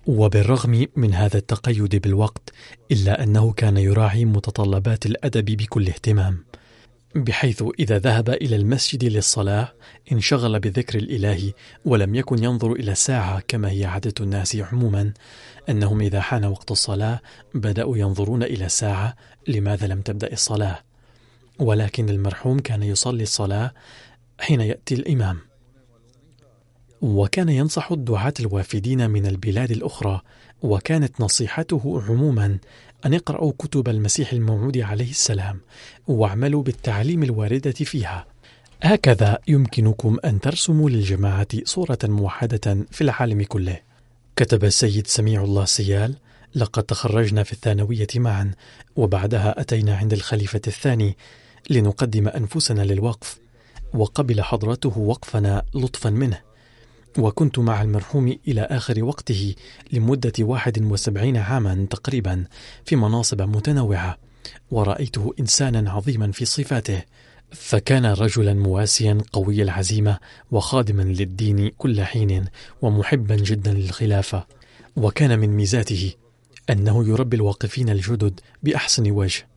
وبالرغم من هذا التقيد بالوقت إلا أنه كان يراعي متطلبات الأدب بكل اهتمام. بحيث إذا ذهب إلى المسجد للصلاة انشغل بذكر الإله ولم يكن ينظر إلى الساعة كما هي عادة الناس عموما أنهم إذا حان وقت الصلاة بدأوا ينظرون إلى الساعة لماذا لم تبدأ الصلاة. ولكن المرحوم كان يصلي الصلاة حين يأتي الإمام. وكان ينصح الدعاة الوافدين من البلاد الأخرى وكانت نصيحته عموما أن اقرأوا كتب المسيح الموعود عليه السلام واعملوا بالتعليم الواردة فيها. هكذا يمكنكم أن ترسموا للجماعة صورة موحدة في العالم كله. كتب السيد سميع الله سيال لقد تخرجنا في الثانوية معا وبعدها أتينا عند الخليفة الثاني لنقدم أنفسنا للوقف وقبل حضرته وقفنا لطفا منه. وكنت مع المرحوم إلى آخر وقته لمدة واحد وسبعين عاما تقريبا في مناصب متنوعة ورأيته إنسانا عظيما في صفاته. فكان رجلا مواسيا قوي العزيمة وخادما للدين كل حين ومحبا جدا للخلافة. وكان من ميزاته أنه يربي الواقفين الجدد بأحسن وجه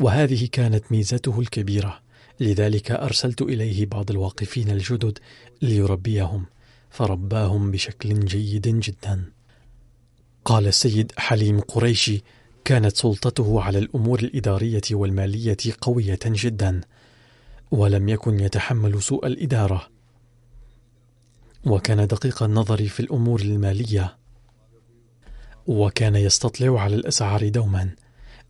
وهذه كانت ميزته الكبيرة. لذلك أرسلت إليه بعض الواقفين الجدد ليربيهم. فرباهم بشكل جيد جدا. قال السيد حليم قريشي كانت سلطته على الأمور الإدارية والمالية قوية جدا ولم يكن يتحمل سوء الإدارة. وكان دقيق النظر في الأمور المالية. وكان يستطلع على الأسعار دوما.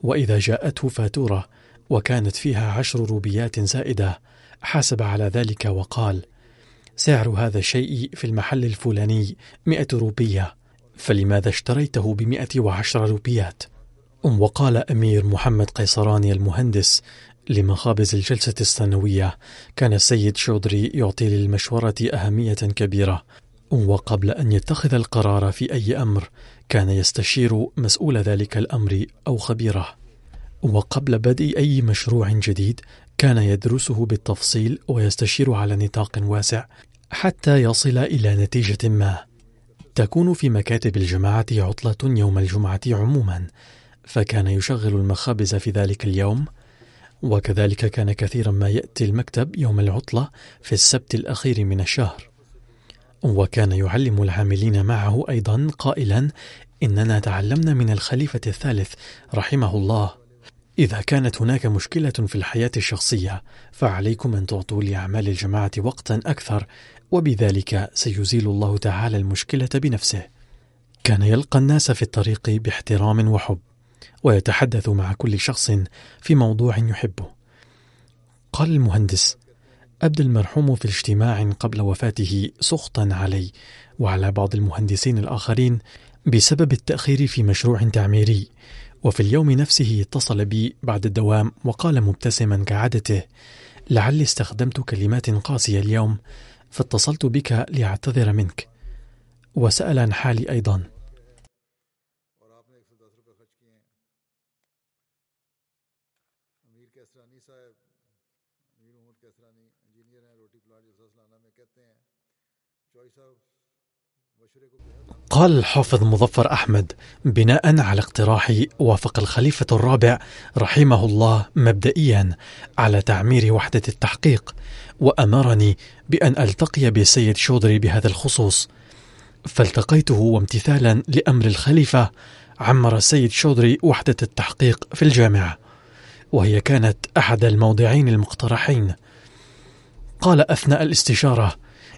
وإذا جاءته فاتورة وكانت فيها عشر روبيات زائدة حاسب على ذلك وقال سعر هذا الشيء في المحل الفلاني مئة روبية. فلماذا اشتريته بمئة وعشر روبيات؟ وقال أمير محمد قيصراني المهندس لمخابز الجلسة السنوية كان السيد شودري يعطي للمشورة أهمية كبيرة. وقبل أن يتخذ القرار في أي أمر كان يستشير مسؤول ذلك الأمر أو خبيره. وقبل بدء أي مشروع جديد كان يدرسه بالتفصيل ويستشير على نطاق واسع. حتى يصل إلى نتيجة ما. تكون في مكاتب الجماعة عطلة يوم الجمعة عموما فكان يشغل المخابز في ذلك اليوم. وكذلك كان كثيرا ما يأتي المكتب يوم العطلة في السبت الأخير من الشهر. وكان يعلم العاملين معه أيضا قائلا إننا تعلمنا من الخليفة الثالث رحمه الله. إذا كانت هناك مشكلة في الحياة الشخصية فعليكم أن تعطوا لأعمال الجماعة وقتا أكثر وبذلك سيزيل الله تعالى المشكلة بنفسه. كان يلقى الناس في الطريق باحترام وحب ويتحدث مع كل شخص في موضوع يحبه. قال المهندس أبدى المرحوم في اجتماع قبل وفاته سخطا علي وعلى بعض المهندسين الآخرين بسبب التأخير في مشروع تعميري. وفي اليوم نفسه اتصل بي بعد الدوام وقال مبتسما كعادته لعلي استخدمت كلمات قاسية اليوم فاتصلت بك لأعتذر منك. وسأل عن حالي أيضا. قال الحافظ مظفر أحمد بناء على اقتراحي وافق الخليفة الرابع رحمه الله مبدئيا على تعمير وحدة التحقيق وأمرني بأن ألتقي بالسيد شودري بهذا الخصوص. فالتقيته وامتثالا لأمر الخليفة عمر السيد شودري وحدة التحقيق في الجامعة وهي كانت أحد الموضعين المقترحين. قال أثناء الاستشارة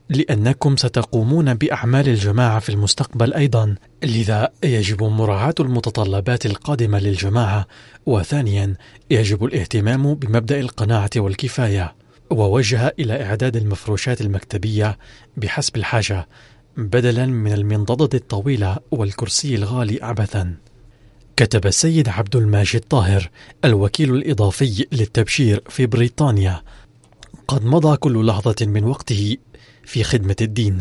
لأنكم ستقومون بأعمال الجماعة في المستقبل أيضا لذا يجب مراعاة المتطلبات القادمة للجماعة. وثانيا يجب الاهتمام بمبدأ القناعة والكفاية. ووجه إلى إعداد المفروشات المكتبية بحسب الحاجة بدلا من المنضدة الطويلة والكرسي الغالي عبثا. كتب السيد عبد الماجد طاهر الوكيل الإضافي للتبشير في بريطانيا. قد مضى كل لحظة من وقته في خدمة الدين.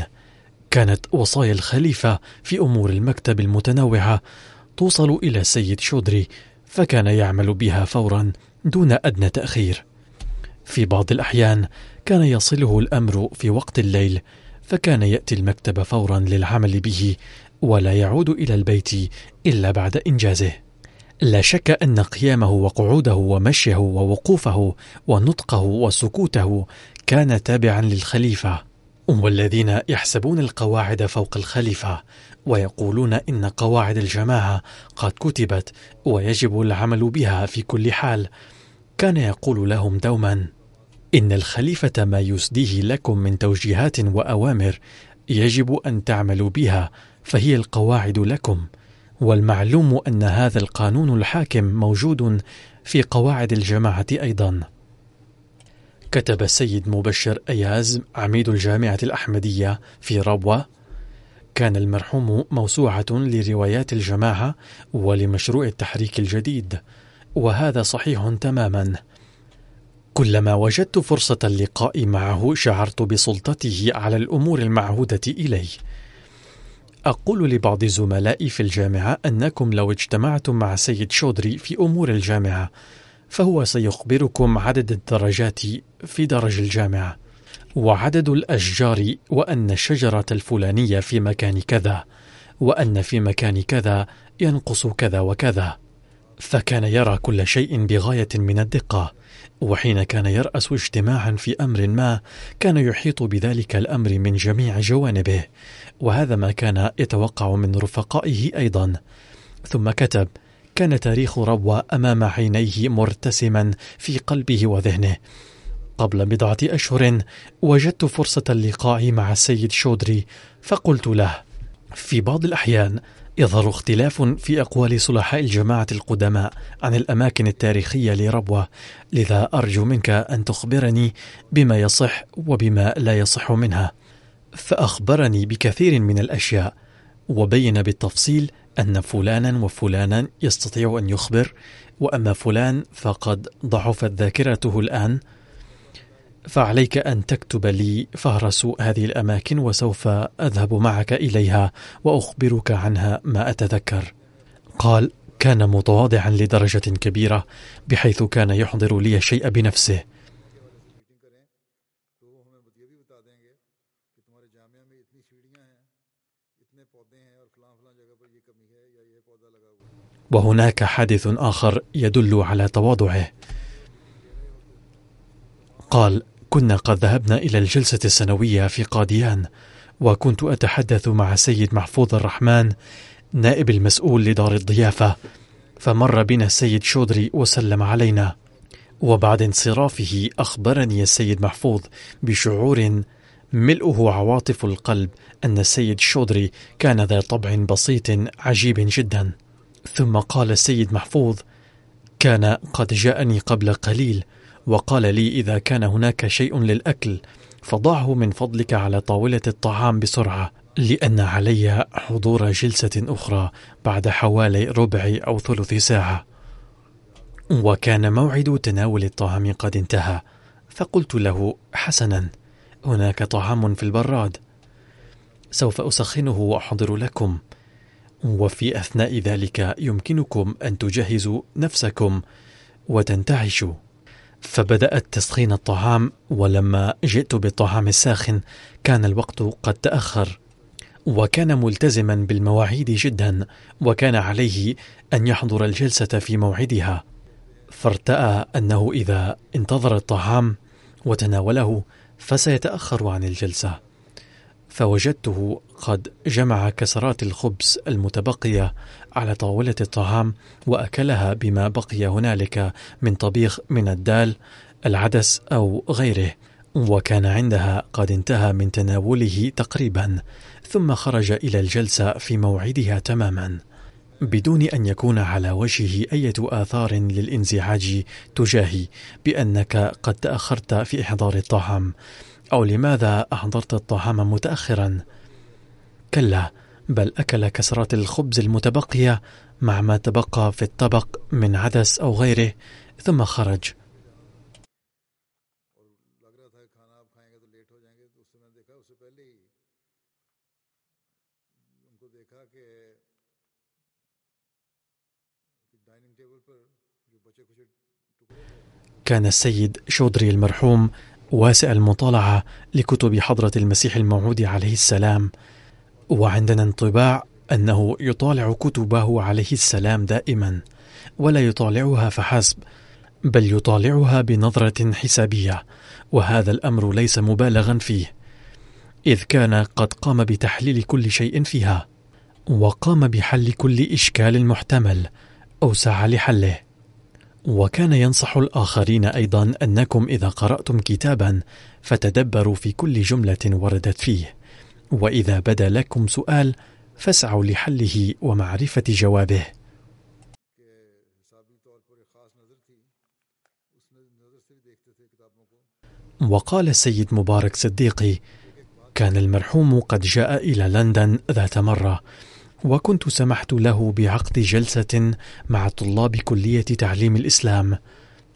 كانت وصايا الخليفة في أمور المكتب المتنوعة توصل إلى السيد شودري فكان يعمل بها فورا دون أدنى تأخير. في بعض الأحيان كان يصله الأمر في وقت الليل فكان يأتي المكتب فورا للعمل به ولا يعود إلى البيت إلا بعد إنجازه. لا شك أن قيامه وقعوده ومشيه ووقوفه ونطقه وسكوته كان تابعا للخليفة. والذين يحسبون القواعد فوق الخليفة ويقولون إن قواعد الجماعة قد كتبت ويجب العمل بها في كل حال. كان يقول لهم دوما إن الخليفة ما يسديه لكم من توجيهات وأوامر يجب أن تعملوا بها فهي القواعد لكم. والمعلوم أن هذا القانون الحاكم موجود في قواعد الجماعة أيضا. كتب السيد مبشر أياز عميد الجامعة الأحمدية في ربوة. كان المرحوم موسوعة لروايات الجماعة ولمشروع التحريك الجديد وهذا صحيح تماما. كلما وجدت فرصة اللقاء معه شعرت بسلطته على الأمور المعهودة إلي أقول لبعض زملائي في الجامعة أنكم لو اجتمعتم مع سيد شودري في أمور الجامعة فهو سيخبركم عدد الدرجات في درج الجامعة وعدد الأشجار وأن الشجرة الفلانية في مكان كذا وأن في مكان كذا ينقص كذا وكذا. فكان يرى كل شيء بغاية من الدقة وحين كان يرأس اجتماعا في أمر ما كان يحيط بذلك الأمر من جميع جوانبه وهذا ما كان يتوقع من رفقائه أيضا. ثم كتب كان تاريخ ربوة أمام عينيه مرتسما في قلبه وذهنه. قبل بضعة أشهر وجدت فرصة اللقاء مع السيد شودري فقلت له في بعض الأحيان يظهر اختلاف في أقوال صلحاء الجماعة القدماء عن الأماكن التاريخية لربوة لذا أرجو منك أن تخبرني بما يصح وبما لا يصح منها. فأخبرني بكثير من الأشياء وبين بالتفصيل أن فلانا وفلانا يستطيع أن يخبر وأما فلان فقد ضعفت ذاكرته الآن. فعليك أن تكتب لي فهرس هذه الأماكن وسوف أذهب معك إليها وأخبرك عنها ما أتذكر. قال كان متواضعا لدرجة كبيرة بحيث كان يحضر لي الشيء بنفسه. وهناك حادث آخر يدل على تواضعه. قال كنا قد ذهبنا إلى الجلسة السنوية في قاديان وكنت أتحدث مع السيد محفوظ الرحمن نائب المسؤول لدار الضيافة فمر بنا السيد شودري وسلم علينا وبعد انصرافه أخبرني السيد محفوظ بشعور ملؤه عواطف القلب أن السيد شودري كان ذا طبع بسيط عجيب جدا. ثم قال السيد محفوظ كان قد جاءني قبل قليل وقال لي إذا كان هناك شيء للأكل فضعه من فضلك على طاولة الطعام بسرعة لأن علي حضور جلسة أخرى بعد حوالي ربع أو ثلث ساعة. وكان موعد تناول الطعام قد انتهى فقلت له حسنا هناك طعام في البراد سوف أسخنه وأحضر لكم. وفي أثناء ذلك يمكنكم أن تجهزوا نفسكم وتنتعشوا. فبدأت تسخين الطعام ولما جئت بالطعام الساخن كان الوقت قد تأخر وكان ملتزما بالمواعيد جدا وكان عليه أن يحضر الجلسة في موعدها. فارتأى أنه إذا انتظر الطعام وتناوله فسيتأخر عن الجلسة. فوجدته قد جمع كسرات الخبز المتبقية على طاولة الطعام وأكلها بما بقي هنالك من طبيخ من الدال العدس أو غيره وكان عندها قد انتهى من تناوله تقريبا ثم خرج إلى الجلسة في موعدها تماما. بدون أن يكون على وجهه أي آثار للانزعاج تجاهي بأنك قد تأخرت في إحضار الطعام. أو لماذا أحضرت الطعام متأخرا؟ كلا بل أكل كسرات الخبز المتبقية مع ما تبقى في الطبق من عدس أو غيره ثم خرج كان السيد شودري المرحوم واسع المطالعة لكتب حضرة المسيح الموعود عليه السلام. وعندنا انطباع أنه يطالع كتبه عليه السلام دائما ولا يطالعها فحسب بل يطالعها بنظرة حسابية وهذا الأمر ليس مبالغا فيه. إذ كان قد قام بتحليل كل شيء فيها وقام بحل كل إشكال محتمل أو سعى لحله. وكان ينصح الآخرين أيضا أنكم إذا قرأتم كتابا فتدبروا في كل جملة وردت فيه. وإذا بدا لكم سؤال فاسعوا لحله ومعرفة جوابه. وقال السيد مبارك صديقي كان المرحوم قد جاء إلى لندن ذات مرة. وكنت سمحت له بعقد جلسة مع طلاب كلية تعليم الإسلام.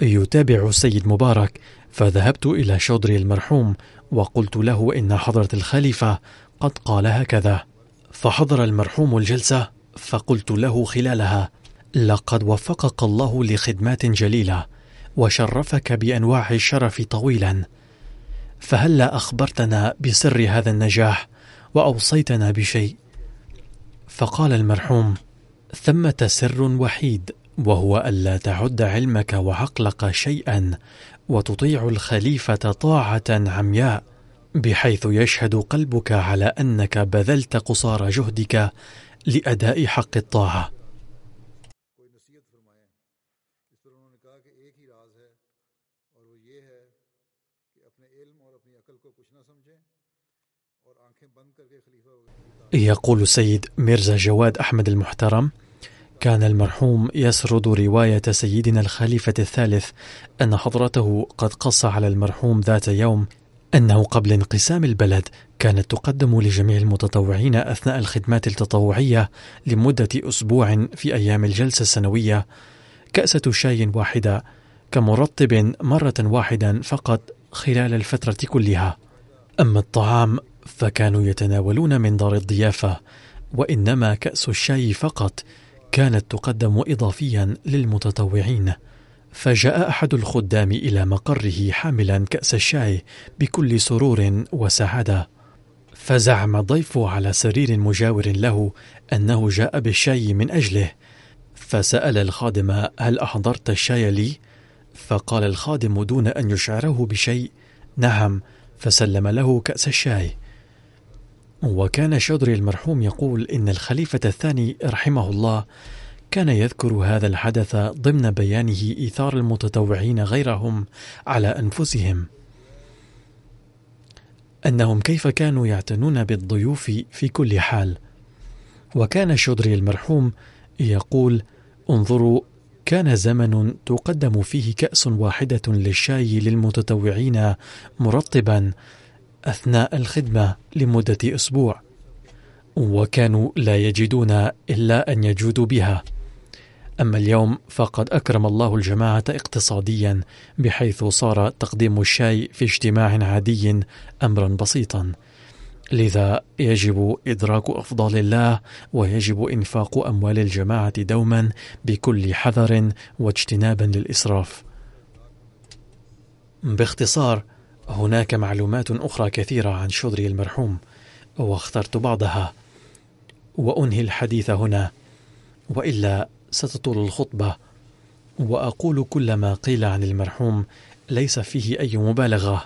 يتابع السيد مبارك فذهبت إلى شودري المرحوم وقلت له إن حضرة الخليفة قد قال هكذا. فحضر المرحوم الجلسة فقلت له خلالها لقد وفقك الله لخدمات جليلة وشرفك بأنواع الشرف طويلا. فهلا أخبرتنا بسر هذا النجاح وأوصيتنا بشيء؟ فقال المرحوم ثمة سر وحيد وهو ألا تعد علمك وعقلك شيئا وتطيع الخليفة طاعة عمياء بحيث يشهد قلبك على أنك بذلت قصارى جهدك لأداء حق الطاعة. يقول السيد ميرزا جواد أحمد المحترم كان المرحوم يسرد رواية سيدنا الخليفة الثالث أن حضرته قد قص على المرحوم ذات يوم أنه قبل انقسام البلد كانت تقدم لجميع المتطوعين أثناء الخدمات التطوعية لمدة أسبوع في أيام الجلسة السنوية كأسة شاي واحدة كمرطب مرة واحدا فقط خلال الفترة كلها. أما الطعام فكانوا يتناولون من دار الضيافة وإنما كأس الشاي فقط كانت تقدم إضافيا للمتطوعين. فجاء أحد الخدام إلى مقره حاملا كأس الشاي بكل سرور وسعادة. فزعم الضيف على سرير مجاور له أنه جاء بالشاي من أجله فسأل الخادم هل أحضرت الشاي لي؟ فقال الخادم دون أن يشعره بشيء نعم فسلم له كأس الشاي وكان شودري المرحوم يقول إن الخليفة الثاني رحمه الله كان يذكر هذا الحدث ضمن بيانه إيثار المتطوعين غيرهم على أنفسهم. أنهم كيف كانوا يعتنون بالضيوف في كل حال. وكان شودري المرحوم يقول انظروا كان زمن تقدم فيه كأس واحدة للشاي للمتطوعين مرطبا أثناء الخدمة لمدة أسبوع وكانوا لا يجدون إلا أن يجودوا بها أما اليوم فقد أكرم الله الجماعة اقتصاديا بحيث صار تقديم الشاي في اجتماع عادي أمرا بسيطا لذا يجب إدراك أفضال الله ويجب إنفاق أموال الجماعة دوما بكل حذر واجتنابا للإسراف. باختصار هناك معلومات أخرى كثيرة عن شودري المرحوم واخترت بعضها. وأنهي الحديث هنا. وإلا ستطول الخطبة. وأقول كل ما قيل عن المرحوم ليس فيه أي مبالغة.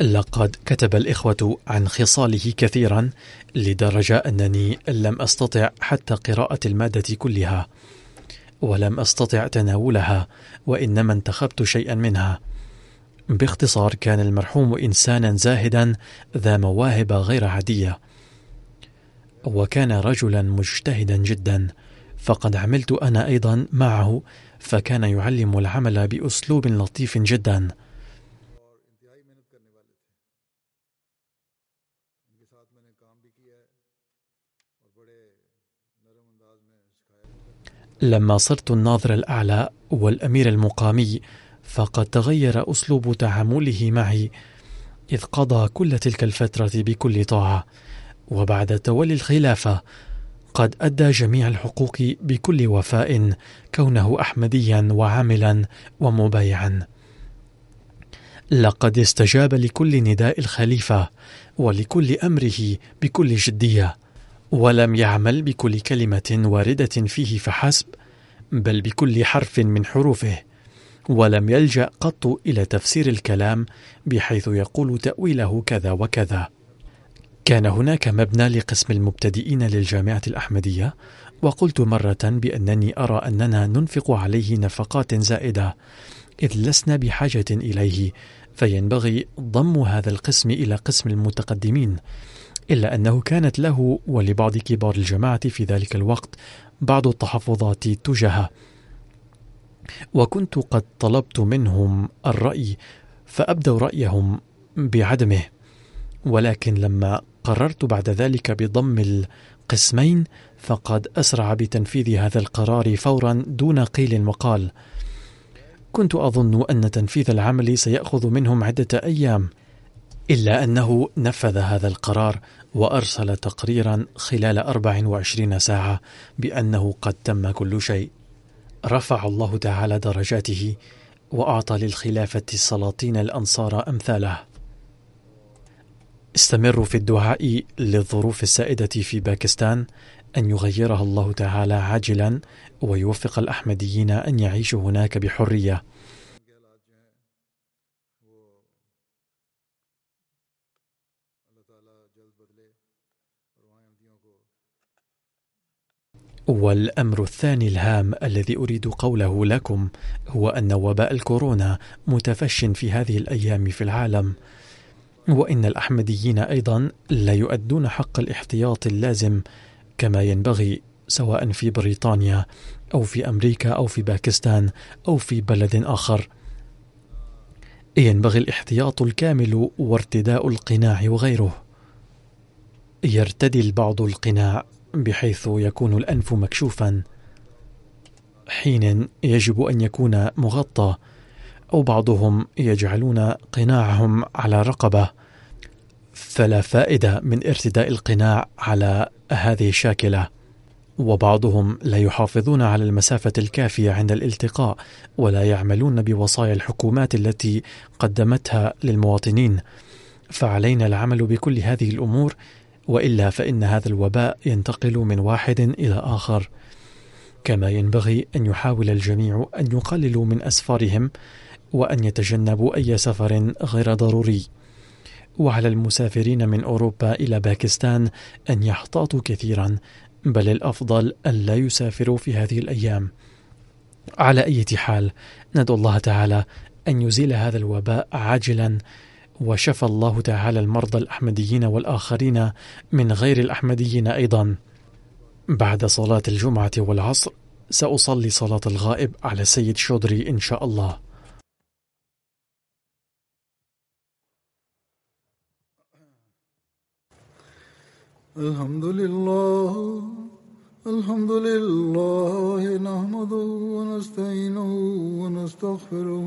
لقد كتب الإخوة عن خصاله كثيرا لدرجة أنني لم أستطع حتى قراءة المادة كلها. ولم أستطع تناولها وإنما انتخبت شيئا منها. باختصار كان المرحوم إنسانا زاهدا ذا مواهب غير عادية وكان رجلا مجتهدا جدا فقد عملت أنا أيضا معه فكان يعلم العمل بأسلوب لطيف جدا. لما صرت الناظر الأعلى والأمير المقامي فقد تغير أسلوب تعامله معي إذ قضى كل تلك الفترة بكل طاعة. وبعد تولي الخلافة قد أدى جميع الحقوق بكل وفاء كونه أحمديا وعاملا ومبايعا. لقد استجاب لكل نداء الخليفة ولكل أمره بكل جدية. ولم يعمل بكل كلمة واردة فيه فحسب بل بكل حرف من حروفه. ولم يلجأ قط إلى تفسير الكلام بحيث يقول تأويله كذا وكذا. كان هناك مبنى لقسم المبتدئين للجامعة الأحمدية وقلت مرة بأنني أرى أننا ننفق عليه نفقات زائدة إذ لسنا بحاجة إليه فينبغي ضم هذا القسم إلى قسم المتقدمين إلا أنه كانت له ولبعض كبار الجماعة في ذلك الوقت بعض التحفظات تجاهه. وكنت قد طلبت منهم الرأي فأبدوا رأيهم بعدمه. ولكن لما قررت بعد ذلك بضم القسمين فقد أسرع بتنفيذ هذا القرار فورا دون قيل وقال كنت أظن أن تنفيذ العمل سيأخذ منهم عدة أيام إلا أنه نفذ هذا القرار وأرسل تقريرا خلال 24 ساعة بأنه قد تم كل شيء. رفع الله تعالى درجاته وأعطى للخلافة السلاطين الأنصار أمثاله. استمروا في الدعاء للظروف السائدة في باكستان أن يغيرها الله تعالى عاجلا ويوفق الأحمديين أن يعيشوا هناك بحرية. والأمر الثاني الهام الذي أريد قوله لكم هو أن وباء الكورونا متفش في هذه الأيام في العالم وإن الأحمديين أيضا لا يؤدون حق الاحتياط اللازم كما ينبغي سواء في بريطانيا أو في أمريكا أو في باكستان أو في بلد آخر. ينبغي الاحتياط الكامل وارتداء القناع وغيره. يرتدي البعض القناع بحيث يكون الأنف مكشوفا حين يجب أن يكون مغطى أو بعضهم يجعلون قناعهم على الرقبه فلا فائدة من ارتداء القناع على هذه الشاكلة. وبعضهم لا يحافظون على المسافة الكافية عند الالتقاء ولا يعملون بوصايا الحكومات التي قدمتها للمواطنين. فعلينا العمل بكل هذه الأمور وإلا فإن هذا الوباء ينتقل من واحد إلى آخر. كما ينبغي أن يحاول الجميع أن يقللوا من أسفارهم وأن يتجنبوا أي سفر غير ضروري. وعلى المسافرين من أوروبا إلى باكستان أن يحتاطوا كثيرا بل الأفضل أن لا يسافروا في هذه الأيام. على أي حال ندعو الله تعالى أن يزيل هذا الوباء عاجلا وشفى الله تعالى المرضى الأحمديين والآخرين من غير الأحمديين أيضا. بعد صلاة الجمعة والعصر سأصلي صلاة الغائب على سيد شودري إن شاء الله. الحمد لله الحمد لله نحمده ونستعينه ونستغفره.